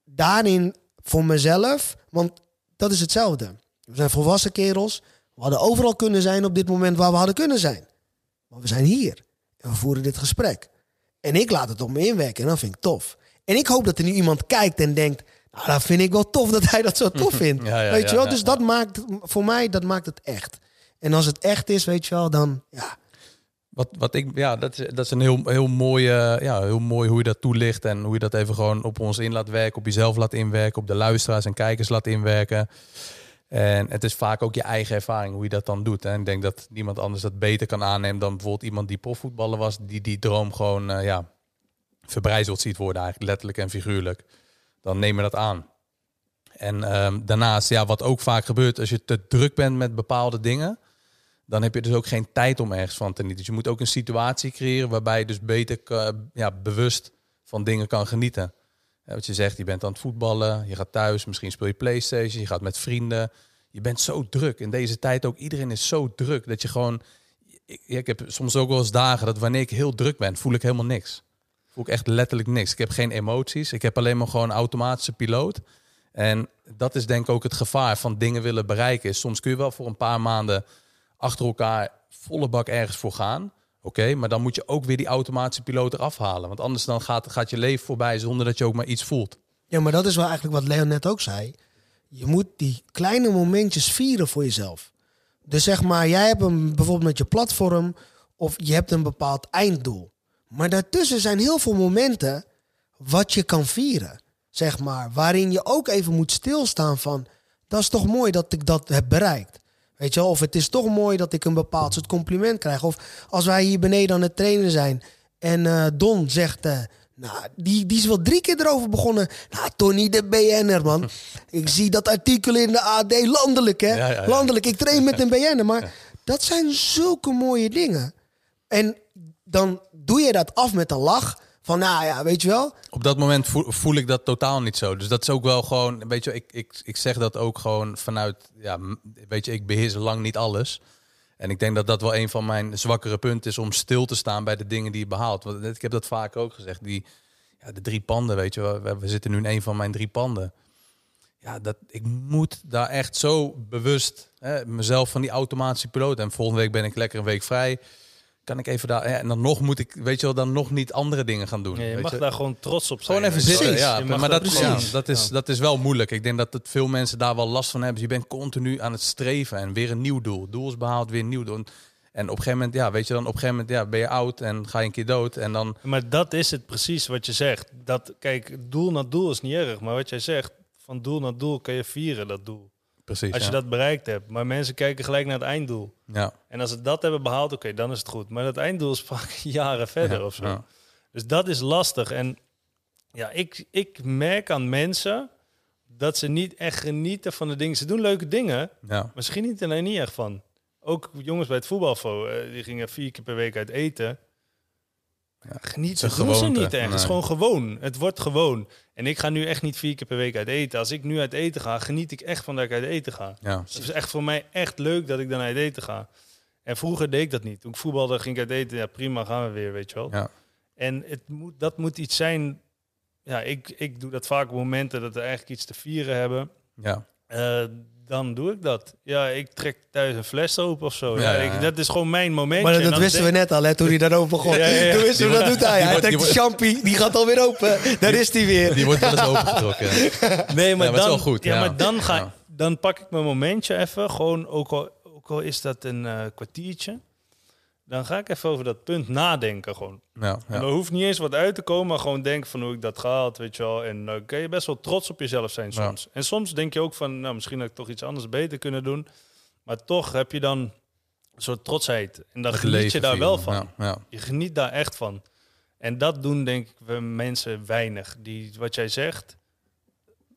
daarin voor mezelf, want dat is hetzelfde. We zijn volwassen kerels. We hadden overal kunnen zijn op dit moment waar we hadden kunnen zijn. Maar we zijn hier. En we voeren dit gesprek. En ik laat het op me inwerken en dat vind ik tof. En ik hoop dat er nu iemand kijkt en denkt... Nou, dat vind ik wel tof dat hij dat zo *laughs* tof vindt. Ja, ja, weet je wel? dus dat maakt, voor mij, dat maakt het echt. En als het echt is, weet je wel, dan... Ja, Wat, wat ik, ja, dat is, dat is een heel, heel, mooie, ja, heel mooi hoe je dat toelicht. En hoe je dat even gewoon op ons in laat werken. Op jezelf laat inwerken. Op de luisteraars en kijkers laat inwerken. En het is vaak ook je eigen ervaring hoe je dat dan doet. En ik denk dat niemand anders dat beter kan aannemen dan bijvoorbeeld iemand die profvoetballer was. Die die droom gewoon eh, ja, verbrijzeld ziet worden eigenlijk. Letterlijk en figuurlijk. Dan neem je dat aan. En ehm, daarnaast, ja, wat ook vaak gebeurt als je te druk bent met bepaalde dingen dan heb je dus ook geen tijd om ergens van te genieten. Dus je moet ook een situatie creëren waarbij je dus beter ja, bewust van dingen kan genieten. Wat je zegt, je bent aan het voetballen, je gaat thuis, misschien speel je Playstation, je gaat met vrienden. Je bent zo druk. In deze tijd ook, iedereen is zo druk dat je gewoon... Ik heb soms ook wel eens dagen dat wanneer ik heel druk ben, voel ik helemaal niks. Voel ik echt letterlijk niks. Ik heb geen emoties. Ik heb alleen maar gewoon automatische piloot. En dat is denk ik ook het gevaar van dingen willen bereiken. Soms kun je wel voor een paar maanden achter elkaar volle bak ergens voor gaan. Oké, maar dan moet je ook weer die automatische piloot eraf halen. Want anders dan gaat, gaat je leven voorbij zonder dat je ook maar iets voelt. Ja, maar dat is wel eigenlijk wat Leon net ook zei. Je moet die kleine momentjes vieren voor jezelf. Dus zeg maar, jij hebt een bijvoorbeeld met je platform of je hebt een bepaald einddoel. Maar daartussen zijn heel veel momenten wat je kan vieren. Zeg maar, waarin je ook even moet stilstaan van, dat is toch mooi dat ik dat heb bereikt. Weet je wel, of het is toch mooi dat ik een bepaald soort compliment krijg. Of als wij hier beneden aan het trainen zijn en eh, Don zegt, eh, nou, die, die is wel drie keer erover begonnen. Nou, Tony de BN'er, man. Ik zie dat artikel in de AD, landelijk, hè? Ja, ja, ja. Landelijk, ik train met een BN'er. Maar dat zijn zulke mooie dingen. En dan doe je dat af met een lach. Van, nou ja, weet je wel. Op dat moment voel, ik dat totaal niet zo. Dus dat is ook wel gewoon, weet je, ik, ik, ik zeg dat ook gewoon vanuit, ja, weet je, ik beheers lang niet alles. En ik denk dat dat wel een van mijn zwakkere punten is om stil te staan bij de dingen die je behaalt. Want ik heb dat vaak ook gezegd. Die, ja, de drie panden, weet je, we, we zitten nu in een van mijn drie panden. Ja, dat, ik moet daar echt zo bewust hè, mezelf van die automatische piloot. En volgende week ben ik lekker een week vrij. Kan ik even daar. Ja, en dan nog moet ik, weet je wel, dan nog niet andere dingen gaan doen. Ja, je weet mag je? daar gewoon trots op zijn. Gewoon even zitten. Ja, maar dat, ja, dat, is, dat is wel moeilijk. Ik denk dat het veel mensen daar wel last van hebben. Dus je bent continu aan het streven en weer een nieuw doel. Doel is behaald, weer een nieuw doel. En op een gegeven moment, ja, weet je dan, op een gegeven moment ja, ben je oud en ga je een keer dood. En dan, Maar dat is het precies wat je zegt. Dat, kijk, doel naar doel is niet erg. Maar wat jij zegt, van doel naar doel kan je vieren, dat doel. Precies. Als je ja. dat bereikt hebt. Maar mensen kijken gelijk naar het einddoel. ja. En als ze dat hebben behaald, oké, dan is het goed. Maar dat einddoel is vaak *laughs* jaren verder Ja, of zo. ja. Dus dat is lastig. En ja, ik, ik merk aan mensen dat ze niet echt genieten van de dingen. Ze doen leuke dingen, ja. ze genieten er niet echt van. Ook jongens bij het voetbalfo, eh, die gingen vier keer per week uit eten. Ja, doen ze gewoonte. niet echt. Het is gewoon gewoon. Het wordt gewoon. En ik ga nu echt niet vier keer per week uit eten. Als ik nu uit eten ga, geniet ik echt van dat ik uit eten ga. ja. Het is echt voor mij echt leuk dat ik dan uit eten ga. En vroeger deed ik dat niet. Toen ik voetbalde, ging ik uit eten. Ja, prima, gaan we weer, weet je wel. Ja. En het moet, dat moet iets zijn... Ja, ik, ik doe dat vaak op momenten dat we eigenlijk iets te vieren hebben. ja. Eh, dan doe ik dat. Ja, ik trek thuis een fles open of zo. Ja, Ja, ja, ik- ja. dat is gewoon mijn moment. Maar dat wisten we net al, hè, toen hij daarover begon. Ja, ja, ja. Toen wisten we, dat doet hij. die Hij wordt- trekt die de champie, die gaat alweer open. *laughs* Daar is hij weer. Die wordt wel eens opengetrokken. *laughs* Nee, maar, Ja, maar het is dan, wel goed, Ja, ja. maar dan, ga, dan pak ik mijn momentje even. Gewoon, ook al, ook al is dat een eh, kwartiertje. Dan ga ik even over dat punt nadenken gewoon. Ja, En er hoeft niet eens wat uit te komen, maar gewoon denken van hoe ik dat gehaald, weet je wel. En dan kun je best wel trots op jezelf zijn Ja. soms. En soms denk je ook van, nou, misschien had ik toch iets anders beter kunnen doen. Maar toch heb je dan een soort trotsheid. En dan geniet je daar wel van. Je geniet daar echt van. En dat doen denk ik we mensen weinig. Die, wat jij zegt,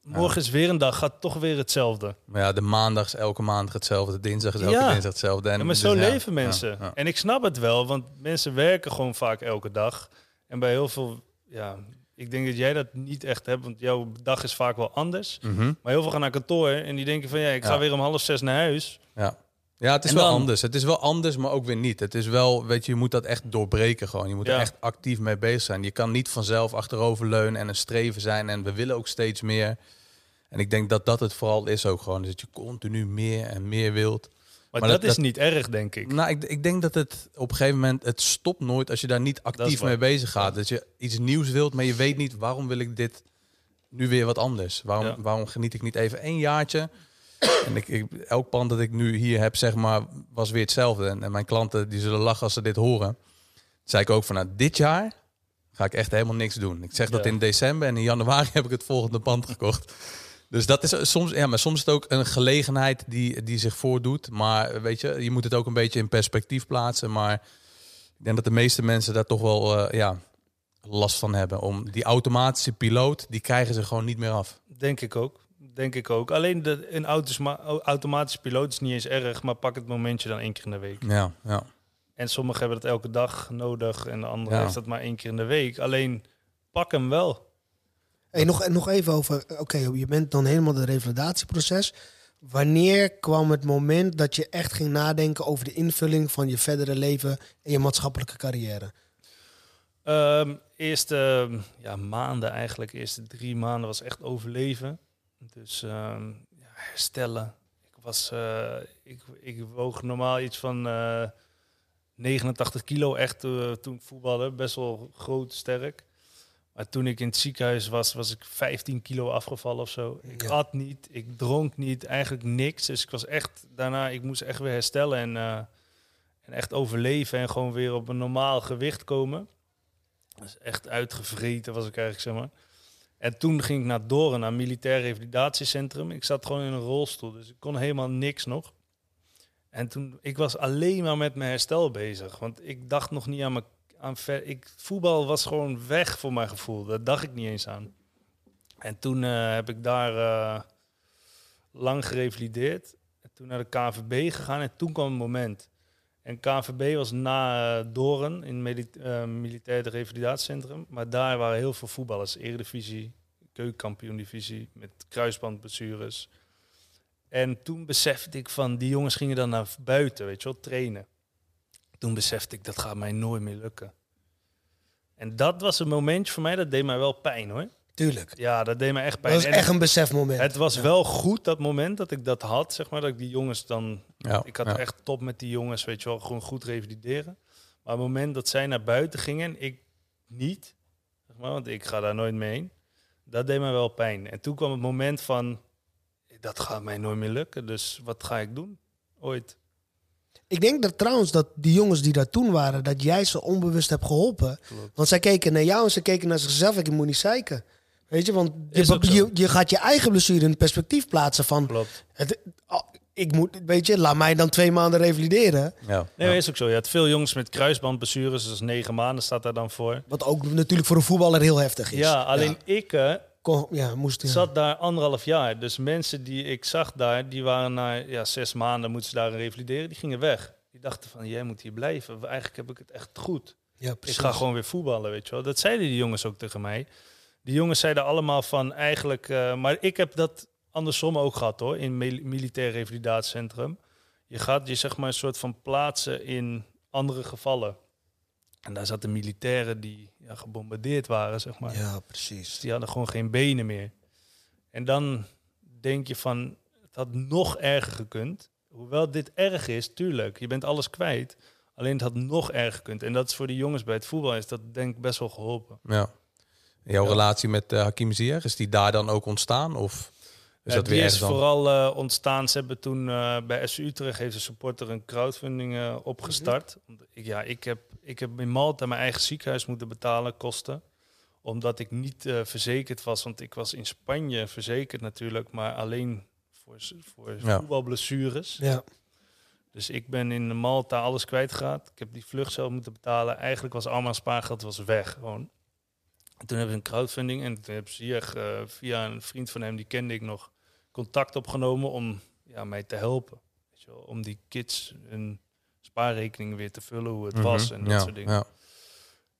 morgen is weer een dag, gaat toch weer hetzelfde. Maar ja, de maandag is elke maandag hetzelfde. De dinsdag is elke Ja. dinsdag hetzelfde. En Ja, maar dus zo leven ja, mensen. En ik snap het wel, want mensen werken gewoon vaak elke dag. En bij heel veel, ja, ik denk dat jij dat niet echt hebt, want jouw dag is vaak wel anders. Mhm. Maar heel veel gaan naar kantoor en die denken van ja, ik ga weer om half zes naar huis. Ja. Ja, het is En wel dan- anders. Het is wel anders, maar ook weer niet. Het is wel, weet je, je moet dat echt doorbreken gewoon. Je moet er echt actief mee bezig zijn. Je kan niet vanzelf achteroverleunen en een streven zijn. En we willen ook steeds meer. En ik denk dat dat het vooral is ook gewoon. Dus dat je continu meer en meer wilt. Maar, Maar dat, dat- is niet erg, denk ik. Nou, ik, ik denk dat het op een gegeven moment, het stopt nooit als je daar niet actief mee bezig gaat. Dat je iets nieuws wilt, maar je weet niet waarom wil ik dit nu weer wat anders. Waarom, Ja. waarom geniet ik niet even één jaartje? En ik, ik, elk pand dat ik nu hier heb, zeg maar, was weer hetzelfde. En, en mijn klanten die zullen lachen als ze dit horen. Toen zei ik ook van, nou, dit jaar ga ik echt helemaal niks doen. Ik zeg dat in december en in januari *laughs* heb ik het volgende pand gekocht. Dus dat is soms, ja, maar soms is het ook een gelegenheid die, die zich voordoet. Maar weet je, je moet het ook een beetje in perspectief plaatsen. Maar ik denk dat de meeste mensen daar toch wel eh, ja, last van hebben. Om die automatische piloot, die krijgen ze gewoon niet meer af. Denk ik ook. Denk ik ook. Alleen de, een automatische piloot is niet eens erg, maar pak het momentje dan één keer in de week. Ja, ja. En sommigen hebben dat elke dag nodig en de andere Ja. heeft dat maar één keer in de week. Alleen pak hem wel. Hey, nog, nog even over, oké, je bent dan helemaal het revalidatieproces. Wanneer kwam het moment dat je echt ging nadenken over de invulling van je verdere leven en je maatschappelijke carrière? Ehm eerste ehm, ja, maanden eigenlijk, eerste drie maanden was echt overleven. Dus ehm, ja, herstellen. Ik, was, eh, ik, ik woog normaal iets van eh 89 kilo echt eh, toen ik voetbalde. Best wel groot, sterk. Maar toen ik in het ziekenhuis was, was ik 15 kilo afgevallen of zo. Ik Ja. at niet, ik dronk niet, eigenlijk niks. Dus ik was echt daarna, ik moest echt weer herstellen en, eh, en echt overleven en gewoon weer op een normaal gewicht komen. Dus echt uitgevreten was ik eigenlijk, zeg maar. En toen ging ik naar Doren, naar militair revalidatiecentrum. Ik zat gewoon in een rolstoel, dus ik kon helemaal niks nog. En toen, ik was alleen maar met mijn herstel bezig. Want ik dacht nog niet aan mijn... Aan ver, ik, voetbal was gewoon weg voor mijn gevoel. Daar dacht ik niet eens aan. En toen eh, heb ik daar eh, lang gerevalideerd. En toen naar de KVB gegaan en toen kwam het moment. En KVB was na eh, Doren in mili eh, militair revalidatiecentrum. Maar daar waren heel veel voetballers. Eredivisie, keukenkampioen-divisie met kruisbandblessures. En toen besefte ik van, die jongens gingen dan naar buiten, weet je wel, trainen. Toen besefte ik, dat gaat mij nooit meer lukken. En dat was een momentje voor mij, dat deed mij wel pijn hoor. Tuurlijk. Ja, dat deed mij echt Dat pijn. was En echt een besefmoment. het was wel goed dat moment dat ik dat had, zeg maar, dat ik die jongens dan ja ik had ja. echt top met die jongens, weet je wel, gewoon goed revalideren. Maar het moment dat zij naar buiten gingen en ik niet, zeg maar, want ik ga daar nooit mee heen, dat deed mij wel pijn. En toen kwam het moment van, dat gaat mij nooit meer lukken, dus wat ga ik doen? Ooit. Ik denk dat trouwens dat die jongens die daar toen waren, dat jij ze onbewust hebt geholpen. Klopt. Want zij keken naar jou en ze keken naar zichzelf. Ik moet niet zeiken. Weet je, want je, je, je gaat je eigen blessure in perspectief plaatsen van... Klopt. Het, oh, ik moet, weet je, laat mij dan twee maanden revalideren. Ja, Nee, ja. is ook zo. Je had veel jongens met kruisbandblessures, dus negen maanden staat daar dan voor. Wat ook natuurlijk voor een voetballer heel heftig is. Ja, alleen ik Kon- ja, moest, ja. zat daar anderhalf jaar. Dus mensen die ik zag daar, die waren na ja, zes maanden moeten ze daar revalideren, die gingen weg. Die dachten van, jij moet hier blijven. Eigenlijk heb ik het echt goed. ja, Ik ga gewoon weer voetballen, weet je wel. Dat zeiden die jongens ook tegen mij. Die jongens zeiden allemaal van eigenlijk... eh, maar ik heb dat andersom ook gehad hoor, in mil- militair revalidatiecentrum. Je gaat je zeg maar een soort van plaatsen in andere gevallen. En daar zaten militairen die ja, gebombardeerd waren, zeg maar. Ja, Dus precies. die hadden gewoon geen benen meer. En dan denk je van, het het had nog erger gekund. Hoewel dit erg is, tuurlijk, je bent alles kwijt. Alleen het had nog erger gekund. En dat is voor die jongens bij het voetbal is dat denk ik best wel geholpen. Ja. Jouw Ja. relatie met eh, Hakim Ziyech, is die daar dan ook ontstaan? Of is Ja, dat die weer is dan? vooral eh, ontstaan. Ze hebben toen eh, bij SU Utrecht heeft een supporter een crowdfunding eh, opgestart. Omdat ik, ja, ik heb, ik heb in Malta mijn eigen ziekenhuis moeten betalen, kosten. Omdat ik niet eh, verzekerd was. Want ik was in Spanje verzekerd natuurlijk, maar alleen voor, voor Ja. voetbalblessures. Ja. Dus ik ben in Malta alles kwijtgeraakt. Ik heb die vlucht zelf moeten betalen. Eigenlijk was al mijn spaargeld was weg gewoon. En toen hebben we een crowdfunding en toen heb Ziyech eh via een vriend van hem, die kende ik nog, contact opgenomen om ja, mij te helpen. Weet je wel, om die kids hun spaarrekening weer te vullen, hoe het was en dat ja, soort dingen. Ja.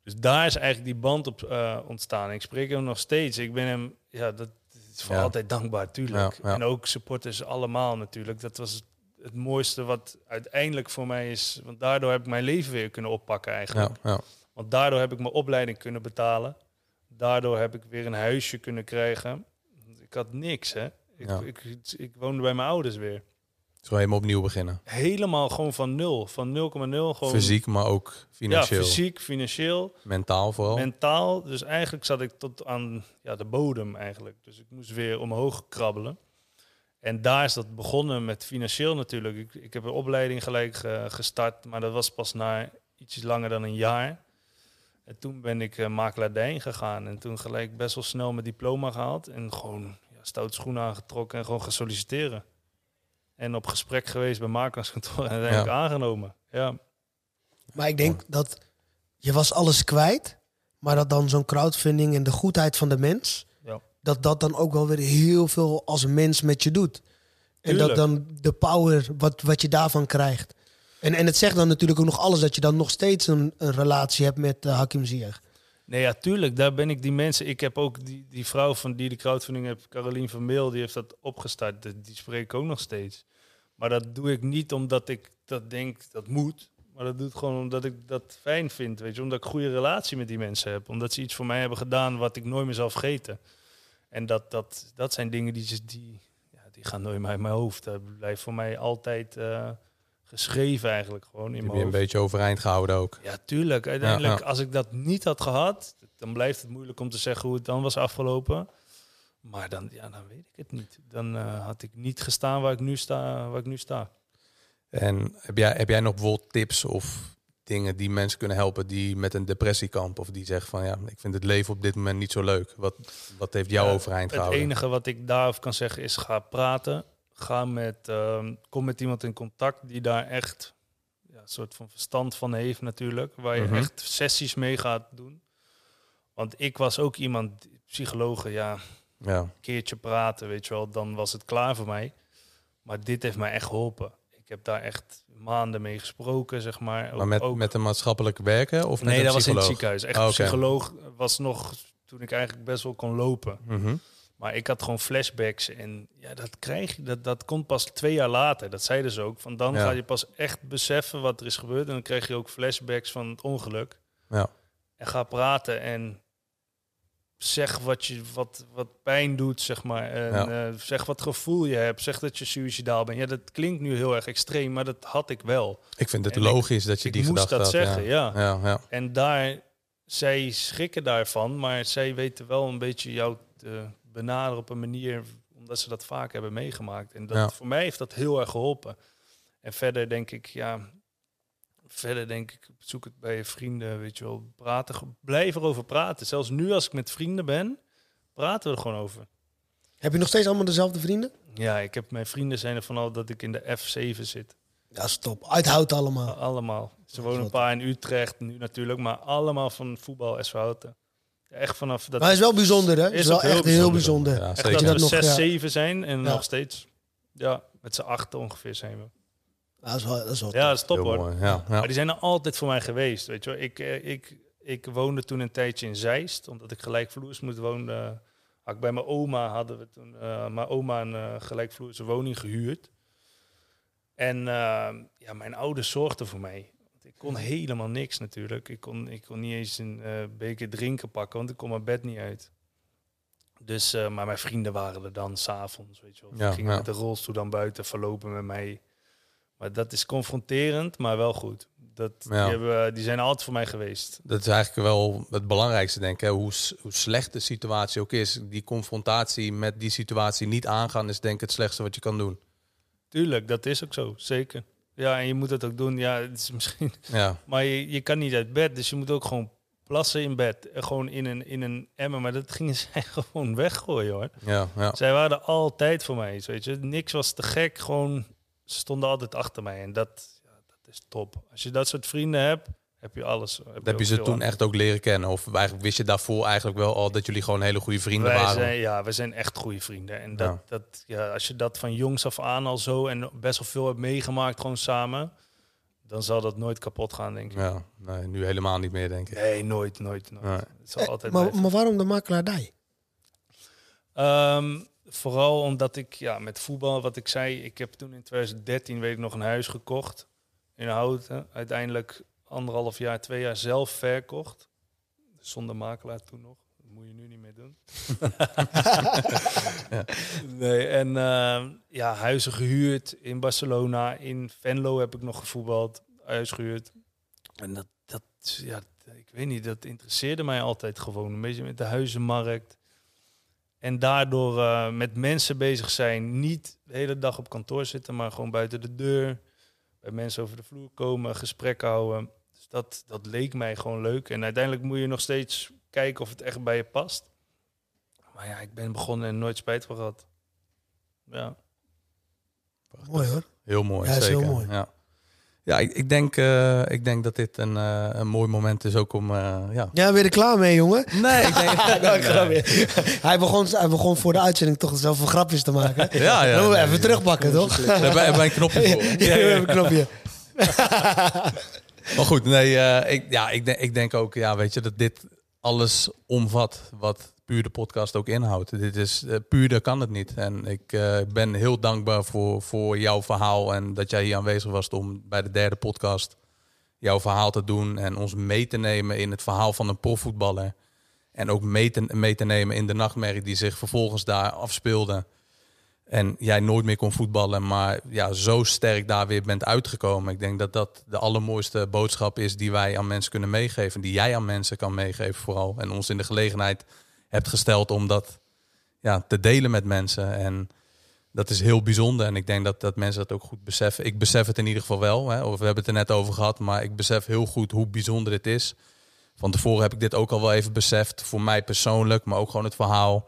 Dus daar is eigenlijk die band op eh, ontstaan. Ik spreek hem nog steeds. Ik ben hem, ja, dat is voor Ja. altijd dankbaar, tuurlijk. En ook supporters allemaal natuurlijk. Dat was het mooiste wat uiteindelijk voor mij is. Want daardoor heb ik mijn leven weer kunnen oppakken eigenlijk. Want daardoor heb ik mijn opleiding kunnen betalen. Daardoor heb ik weer een huisje kunnen krijgen. Ik had niks, hè. Ik, Ja. ik, ik, woonde bij mijn ouders weer. Gewoon helemaal opnieuw beginnen. Helemaal gewoon van nul. Van 0,0 gewoon... Fysiek, maar ook financieel. Ja, fysiek, financieel. Mentaal vooral. Mentaal, dus eigenlijk zat ik tot aan ja, de bodem eigenlijk. Dus ik moest weer omhoog krabbelen. En daar is dat begonnen met financieel natuurlijk. Ik, ik heb een opleiding gelijk eh, gestart, maar dat was pas na iets langer dan een jaar. En toen ben ik uh, gegaan en toen gelijk best wel snel mijn diploma gehaald. En gewoon ja, stout schoenen aangetrokken en gewoon gaan solliciteren. En op gesprek geweest bij makelaarskantoor en uiteindelijk aangenomen. Ja. Maar ik denk dat je was alles kwijt. Maar dat dan zo'n crowdfunding en de goedheid van de mens... Ja. dat dat dan ook wel weer heel veel als mens met je doet. En dat dan de power, wat, wat je daarvan krijgt. En, en het zegt dan natuurlijk ook nog alles... dat je dan nog steeds een, een relatie hebt met uh, Hakim Ziyech. Nee, ja, tuurlijk. Daar ben ik die mensen. Ik heb ook die, die vrouw van die de crowdfunding heeft, Carolien van Meel, die heeft dat opgestart. Die, spreek ik ook nog steeds. Maar dat doe ik niet omdat ik dat denk dat moet. Maar dat doe ik gewoon omdat ik dat fijn vind. Weet je, omdat ik een goede relatie met die mensen heb. Omdat ze iets voor mij hebben gedaan wat ik nooit meer zal vergeten. En dat, dat, dat zijn dingen die, die, ja, die gaan nooit meer uit mijn hoofd. Dat blijft voor mij altijd uh, geschreven eigenlijk gewoon in heb mijn je een beetje overeind gehouden ook. Ja, tuurlijk. Uiteindelijk, Ja, ja. als ik dat niet had gehad, dan blijft het moeilijk om te zeggen hoe het dan was afgelopen. Maar dan, ja, dan weet ik het niet. Dan uh, had ik niet gestaan waar ik nu sta. Waar ik nu sta. En heb jij, heb jij nog bijvoorbeeld tips of dingen die mensen kunnen helpen die met een depressie kampen of die zeggen van ja, ik vind het leven op dit moment niet zo leuk. Wat, wat heeft jou Ja, overeind Het gehouden? enige wat ik daarover kan zeggen is ga praten. Ga met, uh, kom met iemand in contact die daar echt ja, een soort van verstand van heeft natuurlijk. Waar je Mhm. echt sessies mee gaat doen. Want ik was ook iemand, psychologen, ja, Ja, een keertje praten, weet je wel, dan was het klaar voor mij. Maar dit heeft mij echt geholpen. Ik heb daar echt maanden mee gesproken, zeg maar. Ook, maar met, ook- met een maatschappelijk werken of met nee, een dat was in het ziekenhuis. Echt Oh, oké. psycholoog was nog toen ik eigenlijk best wel kon lopen. Mhm. Maar ik had gewoon flashbacks en ja, dat krijg je, dat, dat komt pas twee jaar later. Dat zeiden ze ook. Van dan Ja. ga je pas echt beseffen wat er is gebeurd en dan krijg je ook flashbacks van het ongeluk. Ja. En ga praten en zeg wat, je, wat, wat pijn doet, zeg maar. En Ja. eh, zeg wat gevoel je hebt. Zeg dat je suicidaal bent. Ja, dat klinkt nu heel erg extreem, maar dat had ik wel. Ik vind het En ik- logisch dat je ik die moest gedachte dat had. zeggen, ja. ja. ja. En daar, zij schrikken daarvan, maar zij weten wel een beetje jou te benaderen op een manier, omdat ze dat vaak hebben meegemaakt. En dat, Ja. voor mij heeft dat heel erg geholpen. En verder denk ik, ja, verder denk ik, zoek het bij je vrienden, weet je wel, praten, blijf erover praten. Zelfs nu als ik met vrienden ben, praten we er gewoon over. Heb je nog steeds allemaal dezelfde vrienden? Ja, ik heb mijn vrienden zijn er vanaf dat ik in de F7 zit. Ja, stop. Uithoud allemaal. Allemaal. Ze wonen een paar in Utrecht nu natuurlijk, maar allemaal van voetbal SV Houten. Echt vanaf dat Maar het is wel bijzonder, hè? Het is, Is wel heel echt heel bijzonder. bijzonder. Ja, Echt dat dat we nog, zes, ja. zeven zijn en Ja. nog steeds. Ja, met z'n achten ongeveer zijn we. Ja, dat is wel, dat is wel Ja, dat is top hoor. mooi. Ja, ja. Maar die zijn er altijd voor mij geweest, weet je wel. Ik, eh, ik, ik woonde toen een tijdje in Zeist, omdat ik gelijkvloers moest wonen. Had ik bij mijn oma hadden we toen eh, mijn oma een eh, gelijkvloerse woning gehuurd. En ja, mijn ouders zorgden voor mij. Ik kon helemaal niks natuurlijk. Ik kon, ik kon niet eens een eh, beker drinken pakken, want ik kon mijn bed niet uit. Dus, eh, maar mijn vrienden waren er dan s'avonds, weet je wel. Ja, gingen ja. met de rolstoel dan buiten verlopen met mij. Maar dat is confronterend, maar wel goed. Dat, Ja. die, hebben, die zijn altijd voor mij geweest. Dat is eigenlijk wel het belangrijkste, denk ik. Hè? Hoe, hoe slecht de situatie ook is. Die confrontatie met die situatie niet aangaan is denk ik het slechtste wat je kan doen. Tuurlijk, dat is ook zo, zeker. Ja, en je moet het ook doen. Ja, *laughs* het is misschien... Ja, Maar je, je kan niet uit bed, dus je moet ook gewoon plassen in bed. Gewoon in een, in een emmer, maar dat gingen *laughs* zij gewoon weggooien, hoor. ja, ja. Zij waren er altijd voor mij, weet je. Niks was te gek, gewoon... Ze stonden altijd achter mij en dat, ja, dat is top. Als je dat soort vrienden hebt, heb je alles. Heb Heb je ze toen aan. echt ook leren kennen? Of eigenlijk wist je daarvoor eigenlijk wel al dat jullie gewoon hele goede vrienden Wij waren? zijn, ja, we zijn echt goede vrienden. En dat, Ja. dat, ja, als je dat van jongs af aan al zo en best wel veel hebt meegemaakt, gewoon samen, dan zal dat nooit kapot gaan, denk ik. Ja, nee, nu helemaal niet meer, denk ik. Nee, nooit, nooit, nooit. Nee. Het zal altijd maar, maar waarom de makelaardij? Ehm, vooral omdat ik ja, met voetbal, wat ik zei, ik heb toen in 2013 weet ik nog een huis gekocht in Houten. Uiteindelijk anderhalf jaar, twee jaar zelf verkocht. Zonder makelaar toen nog. Dat moet je nu niet meer doen. *laughs* Nee, en ehm, ja, huizen gehuurd in Barcelona. In Venlo heb ik nog gevoetbald. Huis gehuurd. En dat, dat, ja, ik weet niet, dat interesseerde mij altijd gewoon. Een beetje met de huizenmarkt. En daardoor eh, met mensen bezig zijn. Niet de hele dag op kantoor zitten, maar gewoon buiten de deur. Bij mensen over de vloer komen, gesprekken houden. Dus dat, dat leek mij gewoon leuk. En uiteindelijk moet je nog steeds kijken of het echt bij je past. Maar ja, ik ben begonnen en nooit spijt van gehad. Ja. Mooi hoor. Heel mooi, Ja, is zeker. heel mooi. Ja, ja ik, ik, denk, eh, ik denk dat dit een, eh, een mooi moment is ook om... eh, ja. Ja, ben je er klaar mee, jongen? Nee, *laughs* ik denk... Ja, grapje. hij, begon, hij begon voor de uitzending toch zelf een grapjes te maken. Ja, ja. Dan moeten we nee. even terugpakken, toch? Daar hebben we- hebben wij een knopje *laughs* Ja, voor. ja, we hebben een knopje. *laughs* Maar goed, nee, eh, ik, ja, ik, denk, ik denk ook, ja, weet je, dat dit alles omvat wat puur de podcast ook inhoudt. Dit is eh, puur, dat kan het niet. En ik eh, ben heel dankbaar voor, voor jouw verhaal en dat jij hier aanwezig was om bij de derde podcast jouw verhaal te doen en ons mee te nemen in het verhaal van een profvoetballer. En ook mee te, mee te nemen in de nachtmerrie die zich vervolgens daar afspeelde. En jij nooit meer kon voetballen, maar ja, zo sterk daar weer bent uitgekomen. Ik denk dat dat de allermooiste boodschap is die wij aan mensen kunnen meegeven. Die jij aan mensen kan meegeven vooral. En ons in de gelegenheid hebt gesteld om dat ja, te delen met mensen. En dat is heel bijzonder. En ik denk dat, dat mensen dat ook goed beseffen. Ik besef het in ieder geval wel. Hè. We hebben het er net over gehad. Maar ik besef heel goed hoe bijzonder dit is. Van tevoren heb ik dit ook al wel even beseft. Voor mij persoonlijk, maar ook gewoon het verhaal.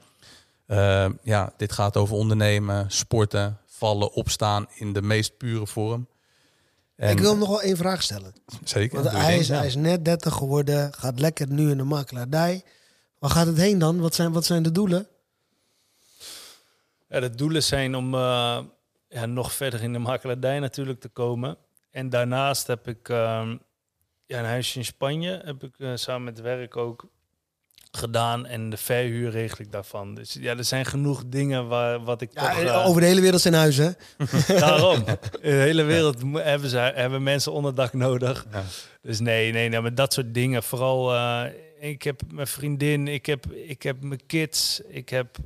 Uh, ja, dit gaat over ondernemen, sporten, vallen, opstaan in de meest pure vorm. En ik wil hem nog wel één vraag stellen. Zeker. Want hij is, hij is net 30 geworden, gaat lekker nu in de makelaardij. Waar gaat het heen dan? Wat zijn, wat zijn de doelen? Ja, de doelen zijn om uh, ja, nog verder in de makelaardij natuurlijk te komen. En daarnaast heb ik uh, ja, een huisje in Spanje. Heb ik uh, samen met werk ook gedaan. En de verhuur regel ik daarvan. Dus ja, er zijn genoeg dingen waar, wat ik ja, toch... uh, over de hele wereld zijn huizen, *laughs* Daarom. In de hele wereld hebben, ze, hebben mensen onderdak nodig. Ja. Dus nee, nee, nee, maar dat soort dingen. Vooral, uh, ik heb mijn vriendin, ik heb, ik heb mijn kids. Ik heb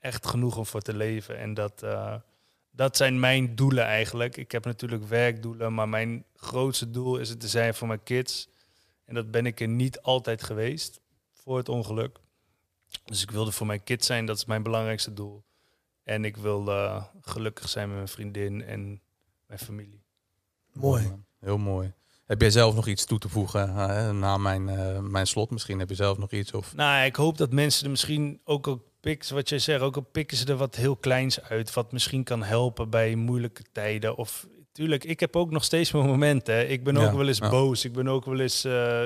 echt genoeg om voor te leven. En dat, uh, dat zijn mijn doelen eigenlijk. Ik heb natuurlijk werkdoelen, maar mijn grootste doel is het te zijn voor mijn kids. En dat ben ik er niet altijd geweest voor het ongeluk. Dus ik wilde voor mijn kids zijn, dat is mijn belangrijkste doel. En ik wil uh, gelukkig zijn met mijn vriendin en mijn familie. Mooi. Heel mooi. Heb jij zelf nog iets toe te voegen uh, na mijn, uh, mijn slot? Misschien heb je zelf nog iets? Of... Nou, ik hoop dat mensen er misschien ook al pikken, wat jij zegt, ook al pikken ze er wat heel kleins uit, wat misschien kan helpen bij moeilijke tijden. Of tuurlijk, ik heb ook nog steeds mijn momenten. Hè. Ik ben ook Ja, wel eens ja. boos. Ik ben ook wel eens uh,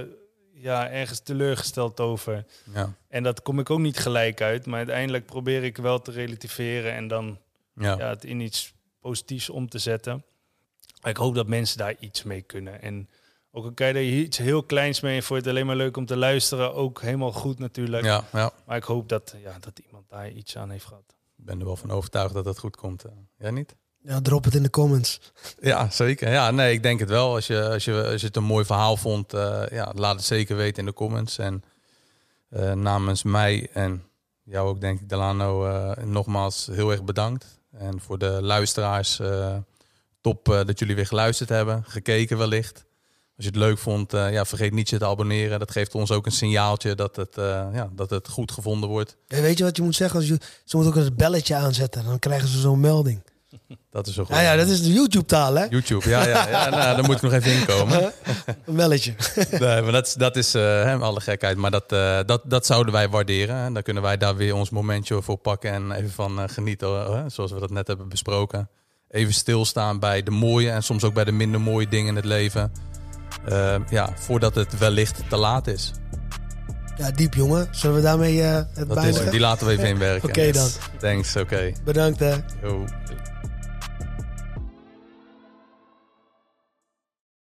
ja, ergens teleurgesteld over. Ja. En dat kom ik ook niet gelijk uit. Maar uiteindelijk probeer ik wel te relativeren en dan Ja. ja, het in iets positiefs om te zetten. Maar ik hoop dat mensen daar iets mee kunnen. En ook al kan je er iets heel kleins mee voor het alleen maar leuk om te luisteren, ook helemaal goed natuurlijk. Ja, ja. Maar ik hoop dat, ja, dat iemand daar iets aan heeft gehad. Ik ben er wel van overtuigd dat het goed komt. eh. Jij niet? Ja, drop het in de comments. Ja, zeker. Ja, nee, ik denk het wel. Als je, als je, als je het een mooi verhaal vond, uh, ja, laat het zeker weten in de comments. En uh, namens mij en jou ook denk ik, Delano, eh, nogmaals heel erg bedankt. En voor de luisteraars, eh, top eh, dat jullie weer geluisterd hebben, gekeken wellicht. Als je het leuk vond, eh, ja, vergeet niet je te abonneren. Dat geeft ons ook een signaaltje dat het, eh, ja, dat het goed gevonden wordt. En weet je wat je moet zeggen? Als je, ze moeten ook een belletje aanzetten. Dan krijgen ze zo'n melding. *laughs* Dat is zo goed. Ja, ja, dat is de YouTube-taal, hè? YouTube, ja, ja, ja *laughs* nou, daar moet ik nog even inkomen. Een belletje. *laughs* Nee, maar dat, is- dat is eh, hè, alle gekheid. Maar dat, eh, dat, dat zouden wij waarderen. En dan kunnen wij daar weer ons momentje voor pakken en even van eh, genieten. zoals we dat net hebben besproken. Even stilstaan bij de mooie en soms ook bij de minder mooie dingen in het leven. Eh, ja, voordat het wellicht te laat is. Ja, diep jongen. Zullen we daarmee het Dat is, die laten we even inwerken. Oké dan. Thanks, oké. Bedankt hè. Yo.